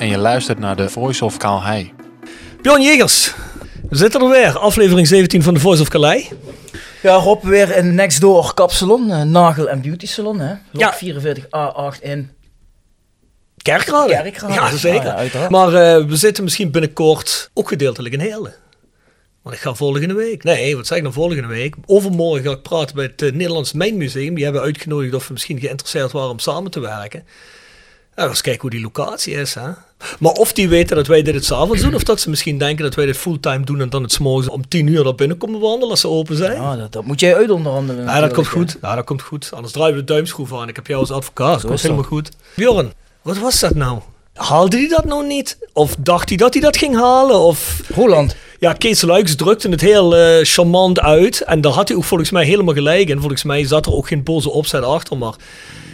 En je luistert naar de Voice of Kaalhei. Bjorn Jegers, we zitten er weer. Aflevering 17 van The Voice of Calais. Ja, Rob weer in Next Door Kapsalon, eh, Nagel en Beauty Salon, hè? Ja. 44A8 in. Kerkrade. Kerkrade. Ja, zeker. Ja, uiteraard. maar eh, we zitten misschien binnenkort ook gedeeltelijk in Heerlen. Want ik ga volgende week, nee, wat zeg ik nou volgende week? Overmorgen ga ik praten bij het eh, Nederlands Mijnmuseum. Die hebben uitgenodigd of we misschien geïnteresseerd waren om samen te werken. Ja, eens kijken hoe die locatie is. Hè? Maar of die weten dat wij dit het s'avonds doen, of dat ze misschien denken dat wij dit fulltime doen en dan het 's morgens om 10 uur naar binnen komen wandelen als ze open zijn. Ja, dat, dat moet jij uit onderhandelen. Ja, dat komt goed. Ja, dat komt goed. Anders draaien we de duimschroef aan. Ik heb jou als advocaat. Dat komt is dat. helemaal goed. Bjorn, wat was dat nou? Haalde hij dat nou niet? Of dacht hij dat hij dat ging halen? Of... Roland, Ja, Kees Luiks drukte het heel eh, charmant uit. En daar had hij ook volgens mij helemaal gelijk in. Volgens mij zat er ook geen boze opzet achter. Maar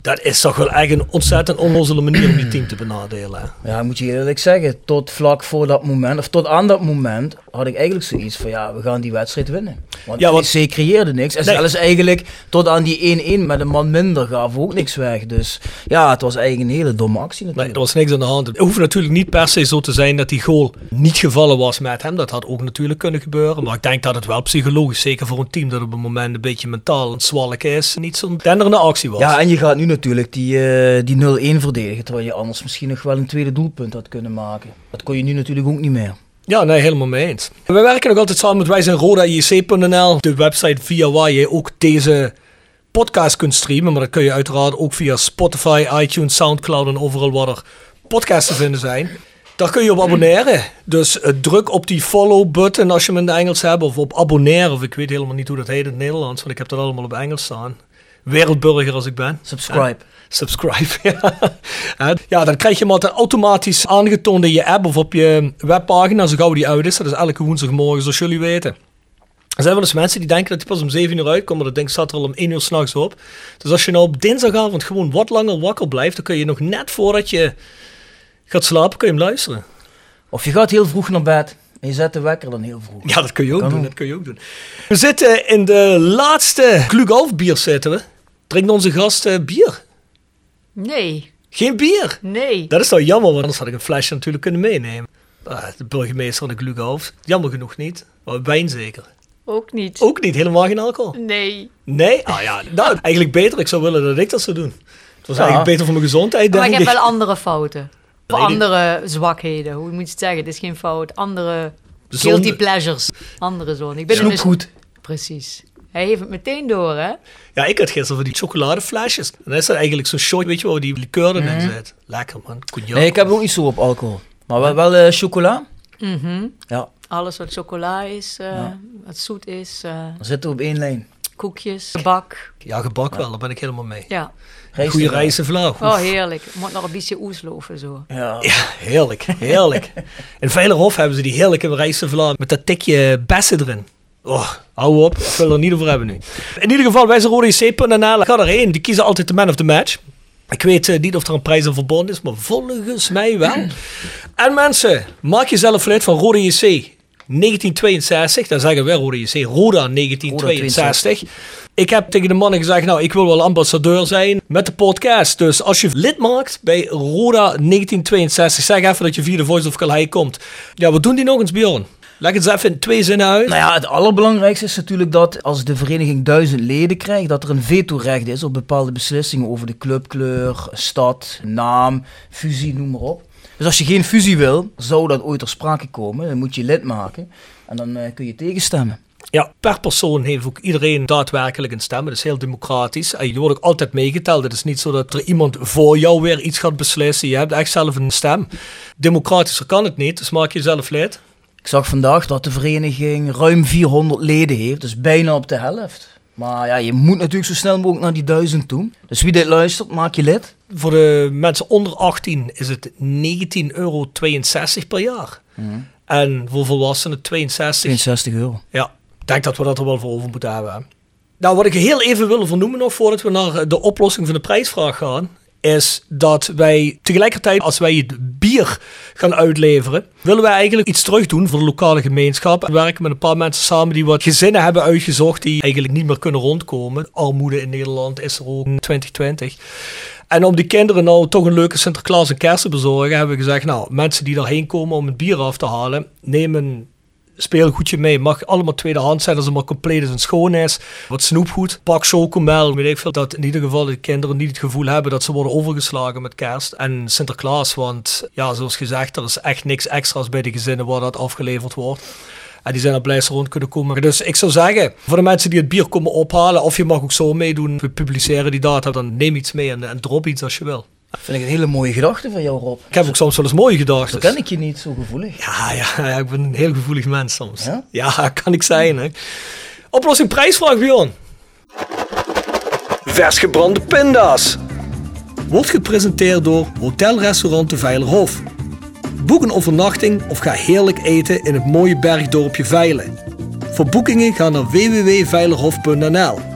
dat is toch wel echt een ontzettend onnozele manier om je team te benadelen. hè? ja, moet je eerlijk zeggen, tot vlak voor dat moment, of tot aan dat moment, had ik eigenlijk zoiets van, ja, we gaan die wedstrijd winnen. Want Ja, want- ze creëerde niks. En Nee. zelfs eigenlijk tot aan die 1-1 met een man minder gaven ook niks weg. Dus ja, het was eigenlijk een hele domme actie Nee, natuurlijk. er was niks aan de hand. Het hoeft natuurlijk niet per se zo te zijn dat die goal niet gevallen was met hem. Dat had ook natuurlijk kunnen gebeuren. Maar ik denk dat het wel psychologisch, zeker voor een team dat op het moment een beetje mentaal aan het zwalken is, niet zo'n denderende actie was. Ja, en je gaat nu natuurlijk die, eh, die 0-1 verdedigen, terwijl je anders misschien nog wel een tweede doelpunt had kunnen maken. Dat kon je nu natuurlijk ook niet meer. Ja, nee, helemaal mee eens. We werken nog altijd samen met wij zijn de website via waar je ook deze podcast kunt streamen. Maar dat kun je uiteraard ook via Spotify, iTunes, Soundcloud en overal waar er podcasts te vinden zijn. Daar kun je op abonneren. Dus eh, druk op die follow-button als je hem in het Engels hebt. Of op abonneren. Of ik weet helemaal niet hoe dat heet in het Nederlands. Want ik heb dat allemaal op Engels staan. Wereldburger als ik ben. Subscribe. Subscribe, ja. Dan krijg je hem altijd automatisch aangetoond in je app of op je webpagina, zo gauw die uit is. Dat is elke woensdagmorgen, zoals jullie weten. Er zijn wel eens mensen die denken dat hij pas om 7 uur uitkomt, maar dat ding staat er al om 1 uur s'nachts op. Dus als je nou op dinsdagavond gewoon wat langer wakker blijft, dan kun je nog net voordat je gaat slapen, kun je hem luisteren. Of je gaat heel vroeg naar bed en je zet de wekker dan heel vroeg. Ja, dat kun je ook Kan doen. ook. Dat kun je ook doen. We zitten in de laatste Glück bier zitten we. Drinkt onze gast eh, bier? Nee, Geen bier? nee. Dat is nou jammer, want anders had ik een flesje natuurlijk kunnen meenemen. Ah, de burgemeester van de Glüghof. Jammer genoeg niet. Maar wijn zeker. Ook niet. Ook niet, helemaal geen alcohol. Nee. Nee? Ah ja, nou, eigenlijk beter. Ik zou willen dat ik dat zou doen. Het was Ja. eigenlijk beter voor mijn gezondheid, Maar denk ik ik. heb wel andere fouten. Of andere zwakheden. Hoe moet je het zeggen? Het is geen fout. Andere Zonde. guilty pleasures. Andere zone. Ik ben een mis- Snoepgoed. Precies. Hij heeft het meteen door, hè? Ja, ik had gisteren van die chocoladeflesjes. En dat is dan eigenlijk zo'n shot, weet je wel, waar die liqueur erin zit. Lekker man, cognac. Nee, ik heb ook niet zo op alcohol. Maar wel, wel eh, chocola. Mhm. Ja, Alles wat chocola is, eh, Ja. wat zoet is. eh. dan zitten we op één lijn. koekjes, gebak. Ja, gebak wel, daar ben ik helemaal mee. Ja. Goede rijstenvlaag. Oh, heerlijk. Moet nog een beetje oesloven zo. Ja. Ja, heerlijk, heerlijk. In Veilerhof hebben ze die heerlijke rijstenvlaag met dat tikje bessen erin. Oh, hou op, ik wil er niet over hebben nu. In ieder geval, wij zijn rodec.nl. Ga erheen, die kiezen altijd de man of the match. Ik weet eh, niet of er een prijs aan verbonden is, maar volgens mij wel. en mensen, maak jezelf lid van Rode JC 1962. Dan zeggen wij Rode JC, Roda 1962. Ik heb tegen de mannen gezegd, nou, ik wil wel ambassadeur zijn met de podcast. Dus als je lid maakt bij Roda 1962, zeg even dat je via de Voice of Calais komt. Ja, wat doen die nog eens, Bjorn? Leg het eens even in twee zinnen uit. Nou ja, het allerbelangrijkste is natuurlijk dat als de vereniging duizend leden krijgt, dat er een vetorecht is op bepaalde beslissingen over de clubkleur, stad, naam, fusie, noem maar op. Dus als je geen fusie wil, zou dat ooit ter sprake komen, dan moet je lid maken en dan eh, kun je tegenstemmen. Ja, per persoon heeft ook iedereen daadwerkelijk een stem. Dat is heel democratisch. En je wordt ook altijd meegeteld. Het is niet zo dat er iemand voor jou weer iets gaat beslissen. Je hebt echt zelf een stem. Democratischer kan het niet, dus maak jezelf lid. Ik zag vandaag dat de vereniging ruim 400 leden heeft, dus bijna op de helft. Maar ja, je moet natuurlijk zo snel mogelijk naar die duizend toe. Dus wie dit luistert, maak je lid. Voor de mensen onder 18 is het 19,62 euro per jaar. En voor volwassenen 62. 62 euro. Ja, ik denk dat we dat er wel voor over moeten hebben. Nou, wat ik heel even wil vernoemen nog voordat we naar de oplossing van de prijsvraag gaan, is dat wij tegelijkertijd, als wij het bier gaan uitleveren, willen wij eigenlijk iets terug doen voor de lokale gemeenschap. We werken met een paar mensen samen die wat gezinnen hebben uitgezocht die eigenlijk niet meer kunnen rondkomen. Armoede in Nederland is er ook in 2020. En om die kinderen nou toch een leuke Sinterklaas en kerst te bezorgen, hebben we gezegd, nou, mensen die daarheen komen om het bier af te halen, neem een speelgoedje mee. Mag allemaal tweedehands zijn als het maar compleet is en schoon is. Wat snoepgoed, pak chocomel. Weet ik veel dat in ieder geval de kinderen niet het gevoel hebben dat ze worden overgeslagen met kerst en Sinterklaas. Want ja, zoals gezegd, er is echt niks extra's bij de gezinnen waar dat afgeleverd wordt. En die zijn er blij rond kunnen komen. Dus ik zou zeggen, voor de mensen die het bier komen ophalen, of je mag ook zo meedoen, we publiceren die data, dan neem iets mee en drop iets als je wil. Vind ik een hele mooie gedachte van jou, Rob. Ik heb ook soms wel eens mooie gedachten. Zo ken ik je niet, zo gevoelig. Ja, ja, ja, ik ben een heel gevoelig mens soms. Ja? Ja, kan ik zijn. Hè. Oplossing prijsvraag, Bjorn. Vers gebrande pinda's. Wordt gepresenteerd door Hotelrestaurant de Veilerhof. Boek een overnachting of ga heerlijk eten in het mooie bergdorpje Veilen. Voor boekingen ga naar www.veilerhof.nl.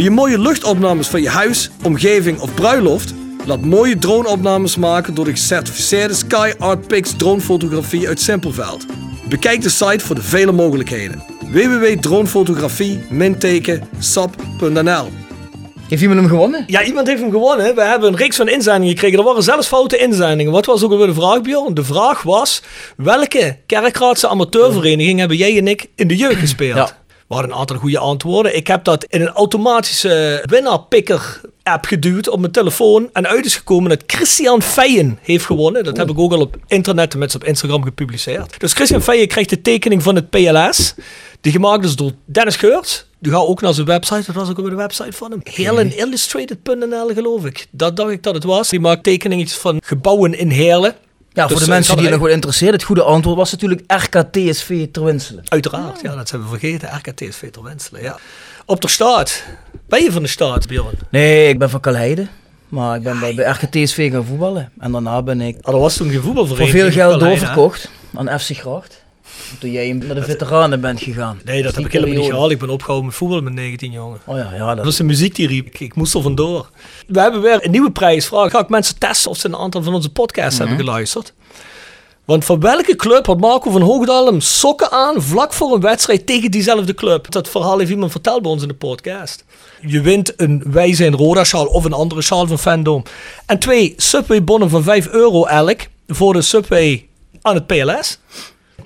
Wil je mooie luchtopnames van je huis, omgeving of bruiloft? Laat mooie droneopnames maken door de gecertificeerde Sky Art Pix dronefotografie uit Simpelveld. Bekijk de site voor de vele mogelijkheden. www.dronefotografie-sap.nl Heeft iemand hem gewonnen? Ja, iemand heeft hem gewonnen. We hebben een reeks van inzendingen gekregen. Er waren zelfs foute inzendingen. Wat was ook alweer de vraag, Bjorn? De vraag was, welke kerkraadse amateurvereniging hebben jij en ik in de jeugd gespeeld? Ja. We hadden een aantal goede antwoorden. Ik heb dat in een automatische winnaarpicker app geduwd op mijn telefoon. En uit is gekomen dat Christian Feijen heeft gewonnen. Dat heb ik ook al op internet en met op Instagram gepubliceerd. Dus Christian Feijen krijgt de tekening van het PLS. Die gemaakt is door Dennis Geurts. Die gaat ook naar zijn website. Dat was ook op de website van hem. Heerlenillustrated.nl geloof ik. Dat dacht ik dat het was. Die maakt tekeningetjes van gebouwen in Heerlen. Ja, Dus, voor de eh, mensen die er nog wel interesseert, het goede antwoord was natuurlijk RKTSV Terwinselen. Uiteraard, ja, dat zijn we vergeten. RKTSV ter Wenselen, ja. Op de staat. Ben je van de staat, Bjorn? Nee, ik ben van Kalheide. Maar ik ben bij, bij RKTSV gaan voetballen. En daarna ben ik Ah, er was toen geen voor voetbalvereniging. veel geld doorverkocht aan FC Gracht. Toen jij naar de veteranen bent gegaan. Nee, dat heb ik helemaal niet gehaald. Ik ben opgehouden met voetballen met 19 jongen. Oh ja, ja Dat dat was de muziek die riep. Ik, ik moest er vandoor. We hebben weer een nieuwe prijsvraag. Ga ik mensen testen of ze een aantal van onze podcasts hebben geluisterd. Want van welke club had Marco van Hoogdalem sokken aan vlak voor een wedstrijd tegen diezelfde club? Dat verhaal heeft iemand verteld bij ons in de podcast. Je wint een Wij zijn Roda sjaal of een andere sjaal van Fandom. En twee Subway bonnen van 5 euro elk voor de Subway aan het PLS.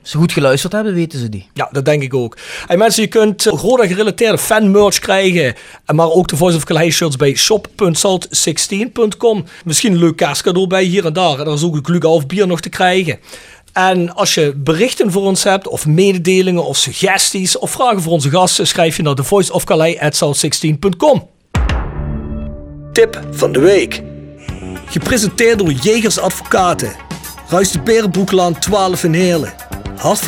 Als ze goed geluisterd hebben, weten ze die. Ja, dat denk ik ook. En mensen, je kunt eh, Roda gerelateerde fanmerch krijgen. En Maar ook de Voice of Calais shirts bij shop.salt16.com. Misschien een leuk kerstcadeau bij hier en daar. En er is ook een Glück of bier nog te krijgen. En als je berichten voor ons hebt, of mededelingen, of suggesties, of vragen voor onze gasten, schrijf je naar thevoiceofcalais.salt16.com. Tip van de week. Gepresenteerd door Jegers Advocaten. Ruist de Berenbroeklaan 12 in Heerlen.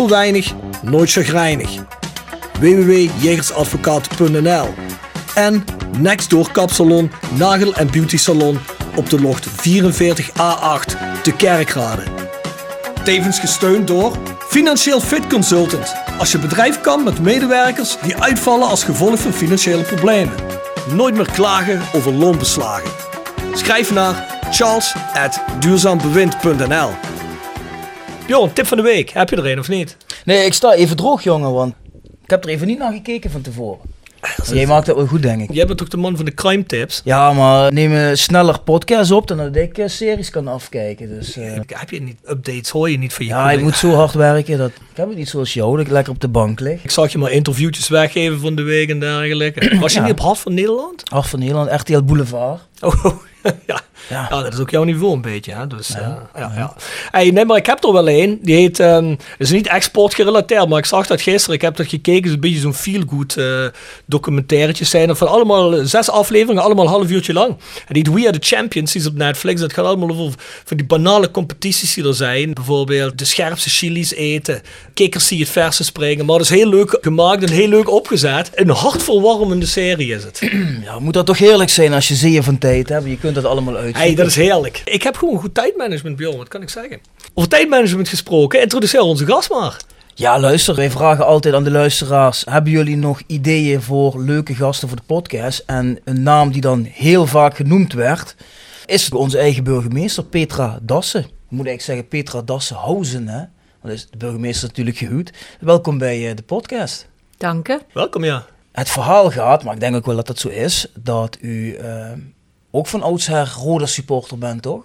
Weinig, nooit chagrijnig. www.jegersadvocaten.nl En Nextdoor Kapsalon, Nagel en Beauty Salon op de locht 44A8 te Kerkrade. Tevens gesteund door Financieel Fit Consultant. Als je bedrijf kan met medewerkers die uitvallen als gevolg van financiële problemen. Nooit meer klagen over loonbeslagen. Schrijf naar charles.duurzaambewind.nl Bjorn, tip van de week. Heb je er een of niet? Nee, ik sta even droog, jongen, want ik heb er even niet naar gekeken van tevoren. Jij maakt dat wel goed, denk ik. Jij bent toch de man van de crime tips? Ja, maar neem een sneller podcast op dan dat ik eh, series kan afkijken. Dus, eh, Heb je niet updates? Hoor je niet van je ja, ik moet zo hard werken. Dat, ik heb het niet zoals jou, dat ik lekker op de bank lig. Ik zag je maar interviewtjes weggeven van de week en dergelijke. Was je Ja. niet op Hart van Nederland? Hart van Nederland, RTL Boulevard. Oh, ja. Ja. Ja, dat is ook jouw niveau een beetje. Hè? Dus, ja. ja, ja. Hey, nee, maar ik heb er wel een. Die heet, ehm is niet export gerelateerd, maar ik zag dat gisteren. Ik heb dat gekeken. Het is een beetje zo'n feel-good eh documentairetje zijn. er Van allemaal eh, zes afleveringen, allemaal een half uurtje lang. En die We Are The Champions, die is op Netflix. Dat gaat allemaal over van die banale competities die er zijn. Bijvoorbeeld de scherpste chilies eten, kikkers die het verse springen. Maar dat is heel leuk gemaakt en heel leuk opgezet. Een hartverwarmende serie is het. Ja, moet dat toch heerlijk zijn als je zeeën van tijd hebt. Je kunt dat allemaal uitzoeken. Hey, dat is heerlijk. Ik heb gewoon goed tijdmanagement, Bjorn. Wat kan ik zeggen? Over tijdmanagement gesproken, introduceer onze gast maar. Ja, luister, wij vragen altijd aan de luisteraars: hebben jullie nog ideeën voor leuke gasten voor de podcast? En een naam die dan heel vaak genoemd werd, is onze eigen burgemeester Petra Dassen. Ik moet eigenlijk zeggen Petra Dassenhausen, hè? Want is de burgemeester natuurlijk gehuwd. Welkom bij eh, de podcast. Dank je. Welkom, ja. Het verhaal gaat, maar ik denk ook wel dat dat zo is, dat u eh, ook van oudsher Roda supporter bent, toch?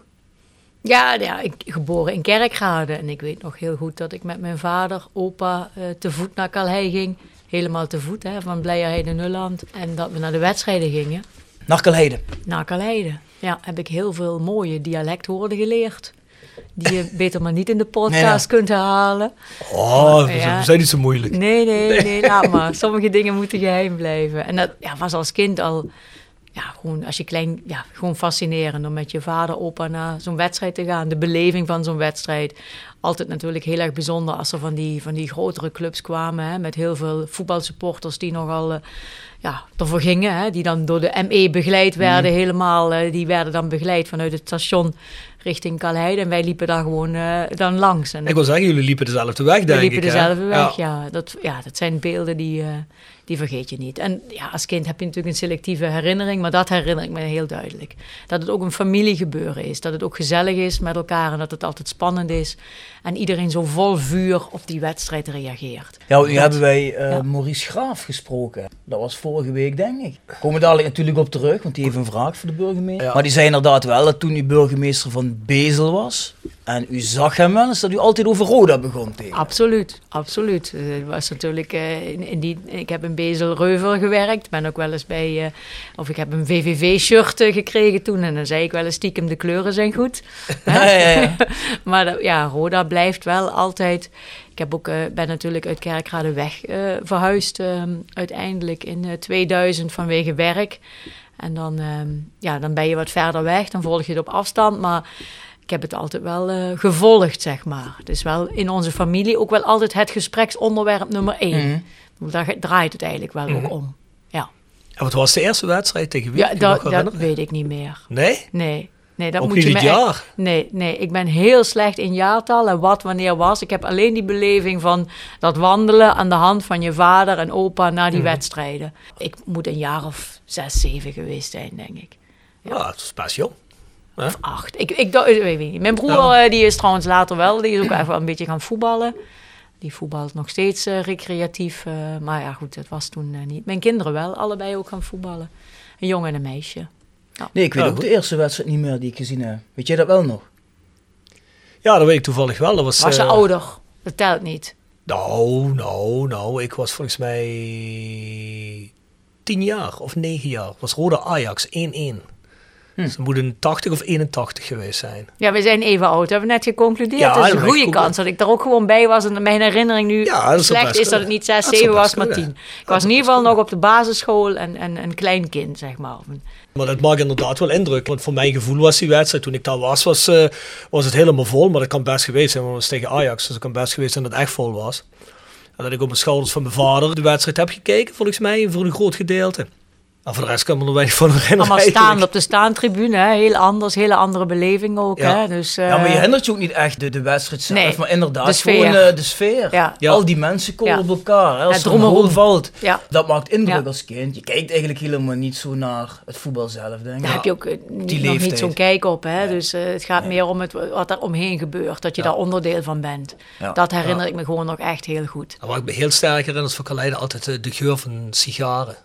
Ja, ja, ik geboren in Kerkrade. En ik weet nog heel goed dat ik met mijn vader, opa, eh, te voet naar Calhei ging. Helemaal te voet, hè, van Blijerheide Nulland. En dat we naar de wedstrijden gingen. Narkelheide. Naar Calheide. Ja, heb ik heel veel mooie dialectwoorden geleerd. Die je beter maar niet in de podcast kunt herhalen. Oh, Ja. we zijn niet zo moeilijk. Nee, nee, nee, laat maar. Sommige dingen moeten geheim blijven. En dat ja, was als kind al, ja, gewoon als je klein, ja, gewoon fascinerend om met je vader, opa naar zo'n wedstrijd te gaan. De beleving van zo'n wedstrijd. Altijd natuurlijk heel erg bijzonder als er van die, van die grotere clubs kwamen. Hè, met heel veel voetbalsupporters die nogal, eh, ja, ervoor gingen. Hè, die dan door de ME begeleid werden helemaal. eh, die werden dan begeleid vanuit het station richting Calheide. En wij liepen daar gewoon eh, dan langs. En Ik wil zeggen, jullie liepen dezelfde weg, we denk liepen ik. hè? dezelfde weg, Ja. ja. Dat, ja, dat zijn beelden die, die vergeet je niet. En ja, als kind heb je natuurlijk een selectieve herinnering, maar dat herinner ik me heel duidelijk. Dat het ook een familiegebeuren is, dat het ook gezellig is met elkaar en dat het altijd spannend is. En iedereen zo vol vuur op die wedstrijd reageert. Ja, nu hebben wij eh, ja. Maurice Graaf gesproken. Dat was vorige week, denk ik. Komen we dadelijk natuurlijk op terug, want die heeft een vraag voor de burgemeester. Ja. Maar die zei inderdaad wel dat toen u burgemeester van Bezel was, en u zag hem wel eens, dat u altijd over Roda begon tegen. Absoluut, absoluut. Eh, Het was natuurlijk eh, in, in die, ik heb in Bezel-Reuver gewerkt. Ben ook wel eens bij, eh, of ik heb een VVV-shirt eh, gekregen toen. En dan zei ik wel eens stiekem, de kleuren zijn goed. Ja, ja, ja. maar ja, Roda blijft wel altijd... Ik heb ook, eh, ben natuurlijk uit Kerkrade weg eh, verhuisd eh, uiteindelijk in eh, 2000 vanwege werk. En dan, ehm, ja, dan ben je wat verder weg, dan volg je het op afstand. Maar ik heb het altijd wel eh, gevolgd, zeg maar. Het is wel in onze familie ook wel altijd het gespreksonderwerp nummer één. Mhm. Daar draait het eigenlijk wel ook om. Ja, En wat was de eerste wedstrijd tegen wie? ja dat, dat weet ik niet meer. Nee? Nee, nee dat Ook moet je jaar? Nee, nee, ik ben heel slecht in jaartal en wat wanneer was. Ik heb alleen die beleving van dat wandelen aan de hand van je vader en opa naar Mhm. die wedstrijden. Ik moet een jaar of zes, zeven geweest zijn, denk ik. Ja, het is best jong. Of acht. Ik, ik, ik weet niet. Mijn broer Ja. eh, die is trouwens later wel, die is ook even een beetje gaan voetballen. Die voetbalt nog steeds eh, recreatief. eh, maar ja, goed, dat was toen niet. Mijn kinderen wel, allebei ook gaan voetballen. Een jongen en een meisje. Nee, ik weet Ja, ook goed. de eerste wedstrijd niet meer die ik gezien heb. Weet jij dat wel nog? Ja, dat weet ik toevallig wel. Dat was, Was je ouder? Dat telt niet. Nou, nou, nou. Ik was volgens mij tien jaar of negen jaar. Was Rode Ajax 1-1. Hm. Ze moeten 80 of 81 geweest zijn. Ja, we zijn even oud. We hebben net geconcludeerd. Ja, dat is een goede kans dat ik er ook gewoon bij was. En mijn herinnering nu Ja, zou slecht is dat het niet 6, Dat zou 7 was, maar kunnen. 10. Ik was in ieder geval nog op de basisschool en, en een klein kind, zeg maar. Maar dat maakt inderdaad wel indruk. Want voor mijn gevoel was die wedstrijd, toen ik daar was, was, eh, was het helemaal vol. Maar dat kan best geweest zijn, want het was tegen Ajax. Dus het kan best geweest zijn dat het echt vol was. En dat ik op mijn schouders van mijn vader de wedstrijd heb gekeken, volgens mij, voor een groot gedeelte. Maar voor de rest kan ik me er weinig van herinneren. Allemaal eigenlijk. staand op de staantribune, hè. heel anders, hele andere beleving ook. Ja. Hè? Dus, Ja, maar je eh, herinnert je ook niet echt de, de wedstrijd zelf, Nee, maar inderdaad de sfeer. gewoon eh, de sfeer. Ja. Ja. Al die mensen komen Ja. op elkaar. Hè, als Het er een valt, Ja. dat maakt indruk Ja. als kind. Je kijkt eigenlijk helemaal niet zo naar het voetbal zelf, denk ik. Daar heb je ook eh, niet, Die nog niet zo'n kijk op. Hè? Dus eh, het gaat meer om het, wat er omheen gebeurt. Dat je daar onderdeel van bent. Ja. Dat herinner ik me gewoon nog echt heel goed. En Wat ik me heel sterk herinner is van Carlijden altijd eh, de geur van sigaren.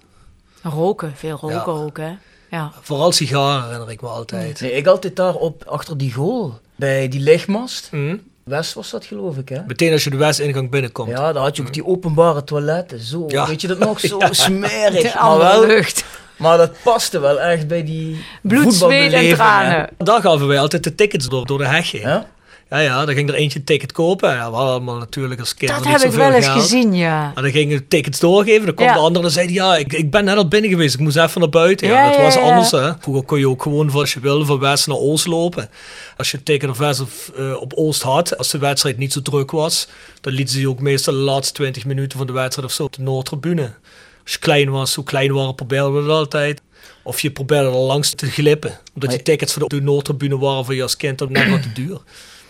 Roken, veel roken Ja. ook. Hè? Ja. Vooral sigaren herinner ik me altijd. Nee, ik altijd daar op, achter die goal, bij die lichtmast. Mhm. West was dat geloof ik, hè? Meteen als je de Westingang binnenkomt. Ja, daar had je ook die openbare toiletten. Zo, Ja. weet je dat nog? Zo Ja. smerig. De Maar, wel, lucht. maar dat paste wel echt bij die Bloed, zweet en tranen. Daar gaven wij altijd de tickets door, door de heg heen. Ja? Ja, ja, dan ging er eentje een ticket kopen. Ja, we hadden allemaal natuurlijk als kinderen Dat niet heb ik wel eens geld. gezien, ja. En dan gingen we tickets doorgeven. Dan kwam Ja. de andere en zei hij, ja, ik, ik ben net al binnen geweest. Ik moest even naar buiten. Ja, Ja, dat ja, was ja. anders, hè. Vroeger kon je ook gewoon, voor als je wilde, van West naar Oost lopen. Als je een ticket of West of eh, op Oost had, als de wedstrijd niet zo druk was, dan lieten ze je ook meestal de laatste 20 minuten van de wedstrijd of zo op de Noordtribune. Als je klein was, hoe klein waren, probeerden we dat altijd. Of je probeerde er langs te glippen. Omdat die Maar- tickets voor de Noordtribune waren voor je als kind net wat te duur.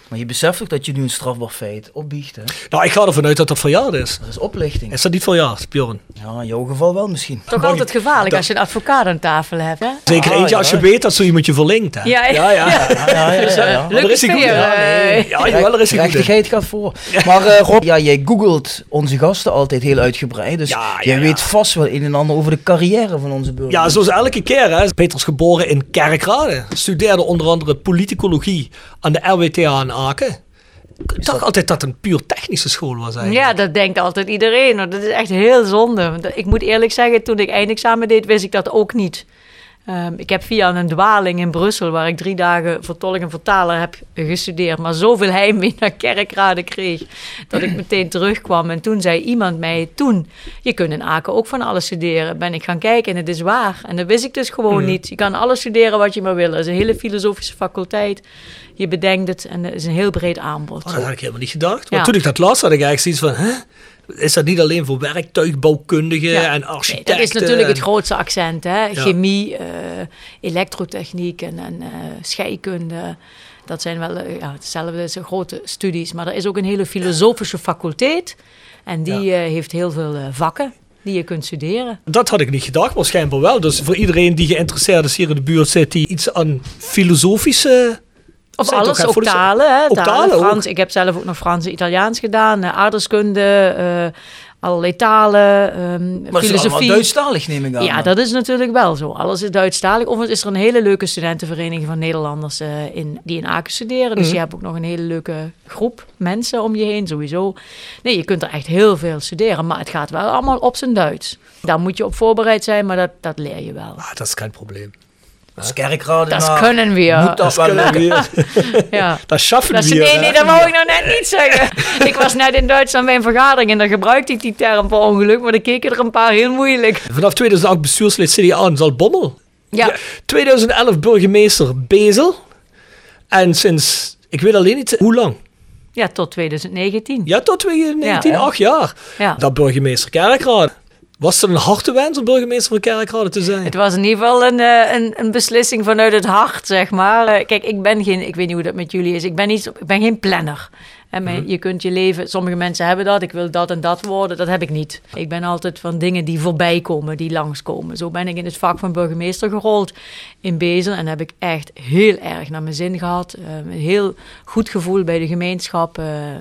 Maar je beseft ook dat je nu een strafbaar feit opbiecht, hè? Nou, ik ga ervan uit dat dat verjaard is. Dat is oplichting. Is dat niet verjaard, Bjorn? Ja, in jouw geval wel misschien. Toch Mag altijd gevaarlijk dat- als je een advocaat aan tafel hebt, hè? Zeker Ah, eentje als je ja. weet dat zo iemand je verlinkt. Hè? Ja, ja. ja. Ja, ja, ja, ja, ja. Maar daar is hij goed. Ja, jawel, daar is hij goed gaat voor. Maar eh, Rob, ja, jij googelt onze gasten altijd heel uitgebreid. Dus Ja, ja, jij ja. weet vast wel een en ander over de carrière van onze burgers. Ja, zoals elke keer. Hè. Peter is geboren in Kerkrade. Studeerde onder andere politicologie aan de RWTH Aken. Ik dacht altijd dat het een puur technische school was eigenlijk. Ja, dat denkt altijd iedereen. Dat is echt heel zonde. Ik moet eerlijk zeggen, toen ik eindexamen deed, wist ik dat ook niet. Ehm, ik heb via een dwaling in Brussel, waar ik drie dagen vertolk en vertaler heb gestudeerd, maar zoveel heimwee naar Kerkrade kreeg, dat ik meteen terugkwam. En toen zei iemand mij, toen, je kunt in Aken ook van alles studeren. Ben ik gaan kijken en het is waar. En dat wist ik dus gewoon niet. Je kan alles studeren wat je maar wil. Het is een hele filosofische faculteit. Je bedenkt het en het is een heel breed aanbod. Oh, dat had ik helemaal niet gedacht. Want Ja. toen ik dat las, had ik eigenlijk zoiets van... Hè? Is dat niet alleen voor werktuigbouwkundigen Ja. en Nee, architecten? dat is natuurlijk het grootste accent. Hè? Chemie, eh, elektrotechniek en, en eh, scheikunde. Dat zijn wel eh, ja, hetzelfde, het zijn grote studies. Maar er is ook een hele filosofische faculteit. En die heeft heel veel vakken die je kunt studeren. Dat had ik niet gedacht, maar schijnbaar wel. Dus voor iedereen die geïnteresseerd is hier in de buurt zit, die iets aan filosofische... Of alles, ook talen. Hè? ook talen, talen ook. Frans. Ik heb zelf ook nog Frans en Italiaans gedaan. eh, aardrijkskunde, eh, allerlei talen, ehm, maar filosofie. Duitsstalig, neem ik aan. Ja, dat is natuurlijk wel zo. Alles is Duitsstalig. Overigens is er een hele leuke studentenvereniging van Nederlanders eh, in, die in Aken studeren. Dus Mhm. je hebt ook nog een hele leuke groep mensen om je heen, sowieso. Nee, je kunt er echt heel veel studeren, maar het gaat wel allemaal op zijn Duits. Daar moet je op voorbereid zijn, maar dat, dat leer je wel. Ah, dat is geen probleem. Als kerkraden Dat kunnen we. ja. Moet dat wel Kunnen lukken. we- Ja. Dat schaffen is, we. nee, hè? nee, dat wou ik nou net niet zeggen. Ik was net in Duitsland bij een vergadering en dan gebruikte ik die term per ongeluk, maar dan keken er een paar heel moeilijk. Vanaf 2008 bestuurslid CDA in Zaltbommel. Ja, 2011 burgemeester Bezel. En sinds, ik weet alleen niet hoe lang. ja tot 2019. Ja, tot 2019, Ja. acht jaar. Ja. Dat burgemeester Kerkrade. Was het een harte wens om burgemeester van Kerkrade te zijn? Het was in ieder geval een, eh, een, een beslissing vanuit het hart, zeg maar. Eh, Kijk, ik ben geen, ik weet niet hoe dat met jullie is, ik ben, niet, ik ben geen planner. En Mhm. Je kunt je leven, sommige mensen hebben dat, ik wil dat en dat worden, dat heb ik niet. Ik ben altijd van dingen die voorbij komen, die langskomen. Zo ben ik in het vak van burgemeester gerold in Bezel en heb ik echt heel erg naar mijn zin gehad. Eh, een heel goed gevoel bij de gemeenschap,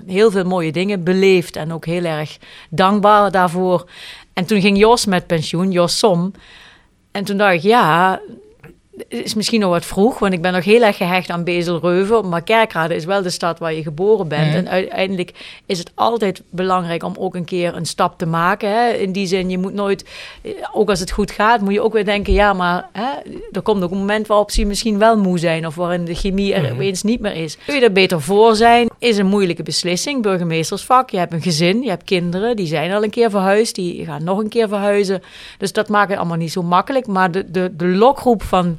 heel veel mooie dingen beleefd en ook heel erg dankbaar daarvoor. En toen ging Jos met pensioen, Jos Som. En toen dacht ik, ja, is misschien nog wat vroeg, want ik ben nog heel erg gehecht aan Bezelreuven. Maar Kerkrade is wel de stad waar je geboren bent. Mhm. En uiteindelijk is het altijd belangrijk om ook een keer een stap te maken. Hè? In die zin, je moet nooit, eh, ook als het goed gaat, moet je ook weer denken: ja, maar hè, er komt ook een moment waarop ze misschien wel moe zijn. Of waarin de chemie er Mhm. opeens niet meer is. Kun je er beter voor zijn? Is een moeilijke beslissing. Burgemeestersvak, je hebt een gezin, je hebt kinderen, die zijn al een keer verhuisd, die gaan nog een keer verhuizen. Dus dat maakt het allemaal niet zo makkelijk. Maar de, de, de lokroep van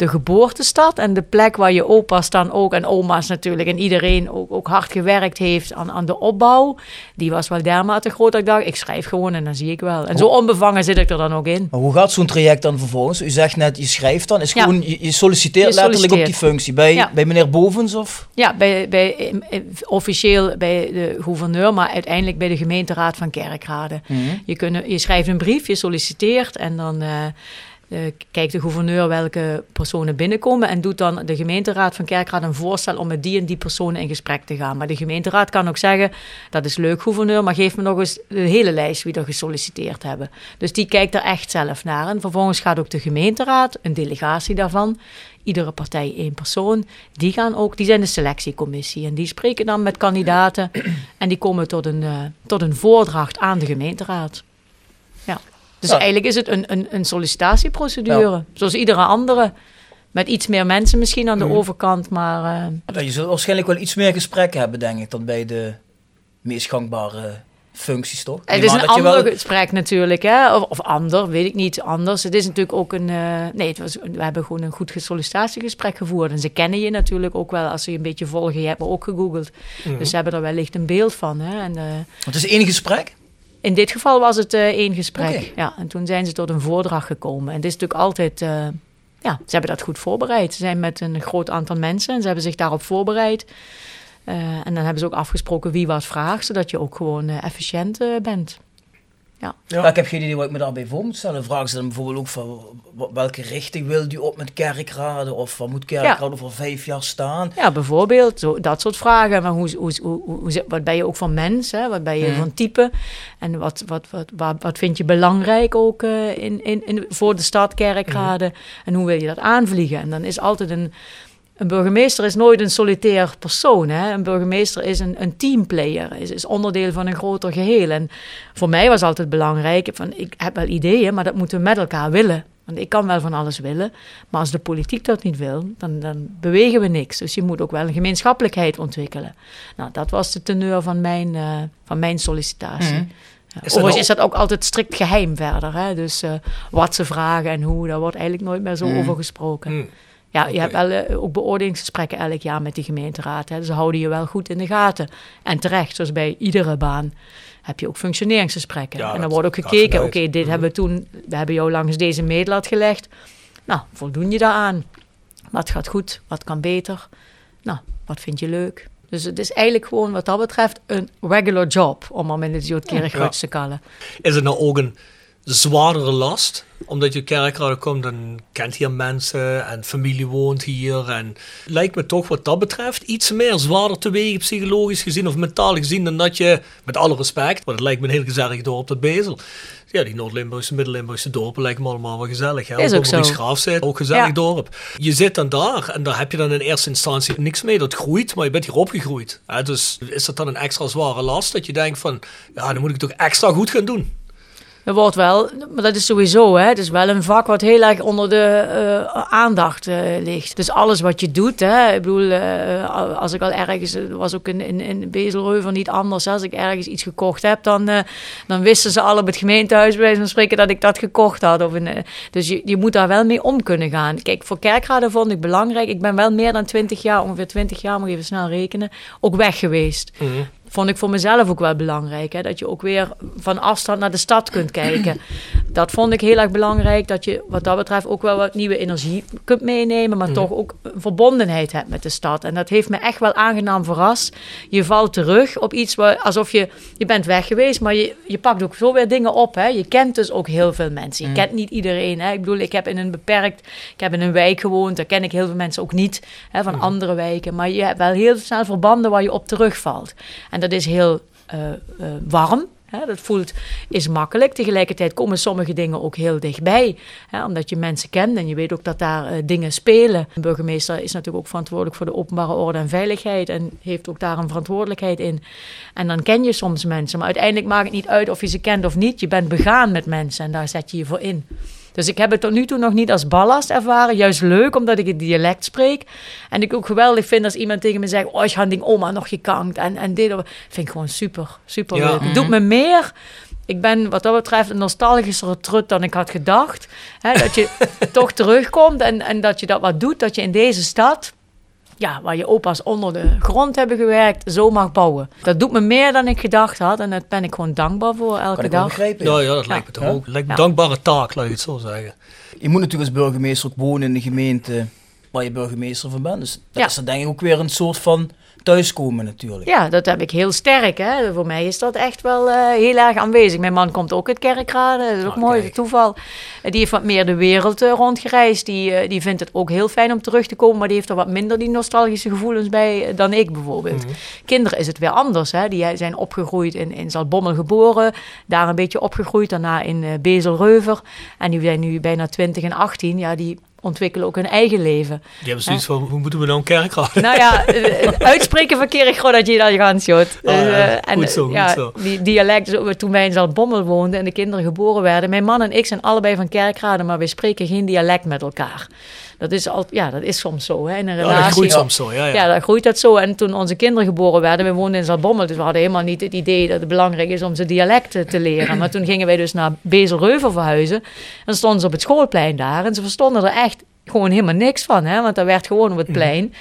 de geboortestad en de plek waar je opa's dan ook en oma's natuurlijk en iedereen ook, ook hard gewerkt heeft aan, aan de opbouw, die was wel dermate groot dat ik dacht, ik schrijf gewoon en dan zie ik wel. En zo onbevangen zit ik er dan ook in. Maar hoe gaat zo'n traject dan vervolgens? U zegt net, je schrijft dan. Is Ja. gewoon, je, je solliciteert Je letterlijk op die functie. Bij, Ja. bij meneer Bovens of? Ja, bij, bij, eh, eh, officieel bij de gouverneur, maar uiteindelijk bij de gemeenteraad van Kerkrade. Je, kunnen, je schrijft een brief, je solliciteert en dan eh, kijkt de gouverneur welke personen binnenkomen en doet dan de gemeenteraad van Kerkrade een voorstel om met die en die personen in gesprek te gaan. Maar de gemeenteraad kan ook zeggen, dat is leuk gouverneur, maar geef me nog eens de hele lijst wie er gesolliciteerd hebben. Dus die kijkt er echt zelf naar. En vervolgens gaat ook de gemeenteraad, een delegatie daarvan, iedere partij één persoon, die, gaan ook, die zijn de selectiecommissie. En die spreken dan met kandidaten en die komen tot een, eh, tot een voordracht aan de gemeenteraad. Ja. Dus Ja. eigenlijk is het een, een, een sollicitatieprocedure, zoals iedere andere. Met iets meer mensen misschien aan de Mhm. overkant, maar... Ja, je zult waarschijnlijk wel iets meer gesprekken hebben, denk ik, dan bij de meest gangbare functies, toch? Het is een ander wel- gesprek natuurlijk, hè? Of, of ander, weet ik niet, anders. Het is natuurlijk ook een... eh, nee, het was, we hebben gewoon een goed sollicitatiegesprek gevoerd. En ze kennen je natuurlijk ook wel als ze je een beetje volgen. Je hebt me ook gegoogeld. Mhm. Dus ze hebben er wellicht een beeld van. Hè? En, eh, Het is één gesprek? In dit geval was het eh, één gesprek. Ja, en toen zijn ze tot een voordracht gekomen. En het is natuurlijk altijd... eh, ja, ze hebben dat goed voorbereid. Ze zijn met een groot aantal mensen en ze hebben zich daarop voorbereid. Eh, en dan hebben ze ook afgesproken wie wat vraagt, zodat je ook gewoon efficiënt bent. Ja. Ja. ik heb geen idee wat ik me daarbij voor moet stellen. Vragen ze dan bijvoorbeeld ook van welke richting wil u op met kerkraden? Of wat moet kerkraden over vijf jaar staan? Ja, bijvoorbeeld, zo, dat soort vragen. Maar hoe, hoe, hoe, hoe, wat ben je ook van mens? Hè? Wat ben je Mhm. van type? En wat, wat, wat, wat, wat vind je belangrijk ook eh, in, in, in, voor de stad Kerkrade? En hoe wil je dat aanvliegen? En dan is altijd een... Een burgemeester is nooit een solitair persoon. Hè? Een burgemeester is een, een teamplayer, is, is onderdeel van een groter geheel. En voor mij was altijd belangrijk, van, ik heb wel ideeën, maar dat moeten we met elkaar willen. Want ik kan wel van alles willen, maar als de politiek dat niet wil, dan, dan bewegen we niks. Dus je moet ook wel een gemeenschappelijkheid ontwikkelen. Nou, dat was de teneur van mijn, eh, van mijn sollicitatie. Mhm. Ja, Is dat overigens ook- is dat ook altijd strikt geheim verder. Hè? Dus eh, wat ze vragen en hoe, daar wordt eigenlijk nooit meer zo Mhm. over gesproken. Hmm. Ja, je hebt wel eh, ook beoordelingsgesprekken elk jaar met de gemeenteraad. Hè. Dus ze houden je wel goed in de gaten. En terecht, zoals bij iedere baan, heb je ook functioneringsgesprekken. Ja, en dan wordt ook gekeken, oké, dit Mhm. hebben we toen, we hebben jou langs deze meetlat gelegd. Nou, voldoen je daaraan? Wat gaat goed? Wat kan beter? Nou, wat vind je leuk? Dus het is eigenlijk gewoon wat dat betreft een regular job, om maar met het Joodkerk Ja. te kallen. Is het nou ook een zwaardere last? Omdat je kerkraden komt, dan kent hier mensen en familie woont hier. En lijkt me toch wat dat betreft iets meer zwaarder te wegen psychologisch gezien of mentaal gezien dan dat je, met alle respect, want het lijkt me een heel gezellig dorp, dat Bezel. Ja, die Noord-Limburgse, Midden-Limburgse dorpen lijken me allemaal wel gezellig. Hè? Is ook zo. Graaf zit, ook gezellig Ja. dorp. Je zit dan daar en daar heb je dan in eerste instantie niks mee. Dat groeit, maar je bent hier opgegroeid. Hè? Dus is dat dan een extra zware last dat je denkt van, ja, dan moet ik toch extra goed gaan doen. Er wordt wel, maar dat is sowieso, hè, het is wel een vak wat heel erg onder de eh, aandacht eh, ligt. Dus alles wat je doet, hè, ik bedoel, eh, als ik al ergens, er was ook in, in, in niet anders, als ik ergens iets gekocht heb, dan, dan wisten ze al op het gemeentehuis bij wijze van spreken dat ik dat gekocht had. Of eh, dus je, je moet daar wel mee om kunnen gaan. Kijk, voor kerkraden vond ik belangrijk, ik ben wel meer dan 20 jaar, ongeveer 20 jaar, moet ik even snel rekenen, ook weg geweest vond ik voor mezelf ook wel belangrijk. Hè? Dat je ook weer van afstand naar de stad kunt kijken. Dat vond ik heel erg belangrijk. Dat je wat dat betreft ook wel wat nieuwe energie kunt meenemen. Maar toch ook een verbondenheid hebt met de stad. En dat heeft me echt wel aangenaam verrast. Je valt terug op iets waar, alsof je... Je bent weg geweest, maar je, je pakt ook zo weer dingen op. Hè? Je kent dus ook heel veel mensen. Je kent niet iedereen. Hè? Ik bedoel, ik heb in een beperkt... Ik heb in een wijk gewoond. Daar ken ik heel veel mensen ook niet. Hè, van andere wijken. Maar je hebt wel heel snel verbanden waar je op terugvalt. En dat is heel eh, eh, warm, Hè, dat voelt, is makkelijk. Tegelijkertijd komen sommige dingen ook heel dichtbij. Hè, omdat je mensen kent en je weet ook dat daar eh, dingen spelen. Een burgemeester is natuurlijk ook verantwoordelijk voor de openbare orde en veiligheid. En heeft ook daar een verantwoordelijkheid in. En dan ken je soms mensen. Maar uiteindelijk maakt het niet uit of je ze kent of niet. Je bent begaan met mensen en daar zet je je voor in. Dus ik heb het tot nu toe nog niet als ballast ervaren. Juist leuk, omdat ik het dialect spreek. En ik ook geweldig vind als iemand tegen me zegt... Oh, ik had ding oma nog gekankt. En, en dit vind ik gewoon super, super Ja. leuk. Het doet me meer... Ik ben wat dat betreft een nostalgischere trut dan ik had gedacht. Hè, dat je toch terugkomt en, en dat je dat wat doet. Dat je in deze stad, ja, waar je opa's onder de grond hebben gewerkt, zo mag bouwen. Dat doet me meer dan ik gedacht had. En daar ben ik gewoon dankbaar voor elke Kan ik dag. begrijpen. Ja, ja, dat lijkt me toch Ja. ook. Lijkt me Ja. een dankbare taak, laat ik het zo zeggen. Je moet natuurlijk als burgemeester ook wonen in de gemeente waar je burgemeester van bent. Dus dat Ja. is dan denk ik ook weer een soort van thuiskomen natuurlijk. Ja, dat heb ik heel sterk. Hè. Voor mij is dat echt wel eh, heel erg aanwezig. Mijn man komt ook uit Kerkrade, dat is ook Ah, mooi, kijk. toeval. Eh, Die heeft wat meer de wereld eh, rondgereisd. Die, die vindt het ook heel fijn om terug te komen, maar die heeft er wat minder die nostalgische gevoelens bij dan ik bijvoorbeeld. Mhm. Kinderen is het weer anders. Hè. Die zijn opgegroeid in, in Zaltbommel geboren, daar een beetje opgegroeid, daarna in Bezel-Reuver. En die zijn nu bijna 20 en 18. Ja, die ontwikkelen ook hun eigen leven. Die hebben zoiets van, hoe moeten we nou een kerk houden? Nou ja, eh, het uitspreken verkeer ik gewoon dat je dat gaat. Ah, ja, eh, goed en, zo, goed ja, zo. Die dialect, toen wij in Zaltbommel woonden en de kinderen geboren werden. Mijn man en ik zijn allebei van Kerkrade, maar we spreken geen dialect met elkaar. Dat is, al, ja, dat is soms zo hè, in een Ja, relatie. dat groeit soms zo, ja. ja. Ja, dan groeit dat zo. En toen onze kinderen geboren werden, we woonden in Zaltbommel, dus we hadden helemaal niet het idee dat het belangrijk is om ze dialecten te leren. Maar toen gingen wij dus naar Bezelreuver verhuizen. En stonden ze op het schoolplein daar en ze verstonden er echt gewoon helemaal niks van, hè, want dat werd gewoon op het plein.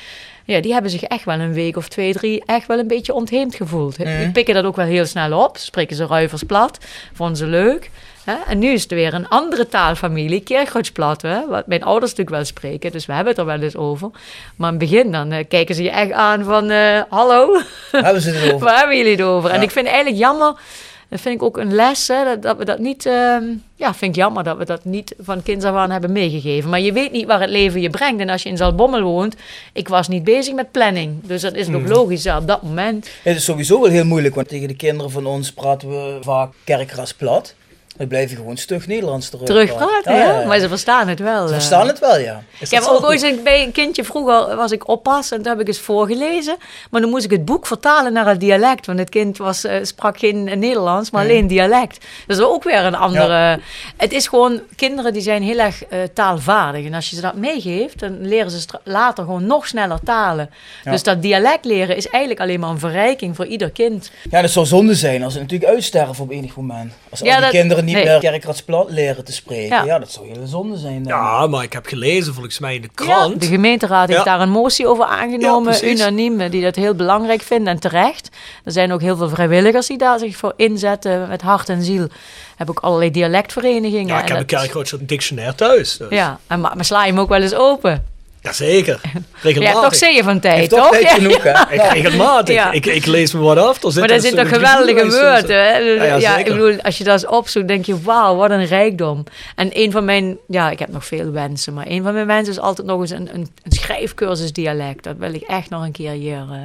Ja, die hebben zich echt wel een week of twee, drie echt wel een beetje ontheemd gevoeld. Die pikken dat ook wel heel snel op. Spreken ze ruivers plat. Vonden ze leuk. Hè? En nu is het weer een andere taalfamilie, Kerkhoutsplat, hè? wat mijn ouders natuurlijk wel spreken. Dus we hebben het er wel eens over. Maar in het begin dan eh, kijken ze je echt aan van, eh, hallo, Hebben ze het over? waar hebben jullie het over? En ik vind het eigenlijk jammer, dat vind ik ook een les, hè, dat, dat we dat niet, ehm, ja, vind ik jammer dat we dat niet van kinds af aan hebben meegegeven. Maar je weet niet waar het leven je brengt. En als je in Zaltbommel woont, ik was niet bezig met planning. Dus dat is ook logisch, ja, op dat moment. Het is sowieso wel heel moeilijk, want tegen de kinderen van ons praten we vaak kerkras plat. Blijf je gewoon stug Nederlands terug. Terugpraten, ja, maar ze verstaan het wel. Ze eh. verstaan het wel, ja. Ik heb ook ooit een, bij een kindje vroeger was ik oppas en toen heb ik eens voorgelezen. Maar dan moest ik het boek vertalen naar het dialect. Want het kind was, eh, sprak geen Nederlands, maar alleen dialect. Dat is ook weer een andere. Het is gewoon, kinderen die zijn heel erg eh, taalvaardig. En als je ze dat meegeeft, dan leren ze later gewoon nog sneller talen. Dus dat dialect leren is eigenlijk alleen maar een verrijking voor ieder kind. Ja, dat zou zonde zijn als ze natuurlijk uitsterven op enig moment. Als al die dat- kinderen niet nee. meer leren te spreken. Ja. Ja. dat zou heel zonde zijn. Ja, maar ik heb gelezen, volgens mij in de Ja, krant. de gemeenteraad heeft Ja. daar een motie over aangenomen, unaniem, die dat heel belangrijk vinden en terecht. Er zijn ook heel veel vrijwilligers die daar zich voor inzetten met hart en ziel. Heb ook allerlei dialectverenigingen. ja, ik heb een kerkgrootse dictionair thuis. Dus. Ja, en maar, maar sla je hem ook wel eens open. Jazeker. Ja, Regelmatig. toch zeeën van tijd, toch tijd Ja. genoeg, hè? Ik regelmatig. Ja. Ik, ik lees me wat af. Zit Maar daar een zitten toch geweldige woorden. Hè? Ja, ja, Ja, ik bedoel, als je dat eens opzoekt, denk je, wauw, wat een rijkdom. En een van mijn, ja, ik heb nog veel wensen, maar een van mijn wensen is altijd nog eens een, een, een schrijfcursus dialect. Dat wil ik echt nog een keer hier eh,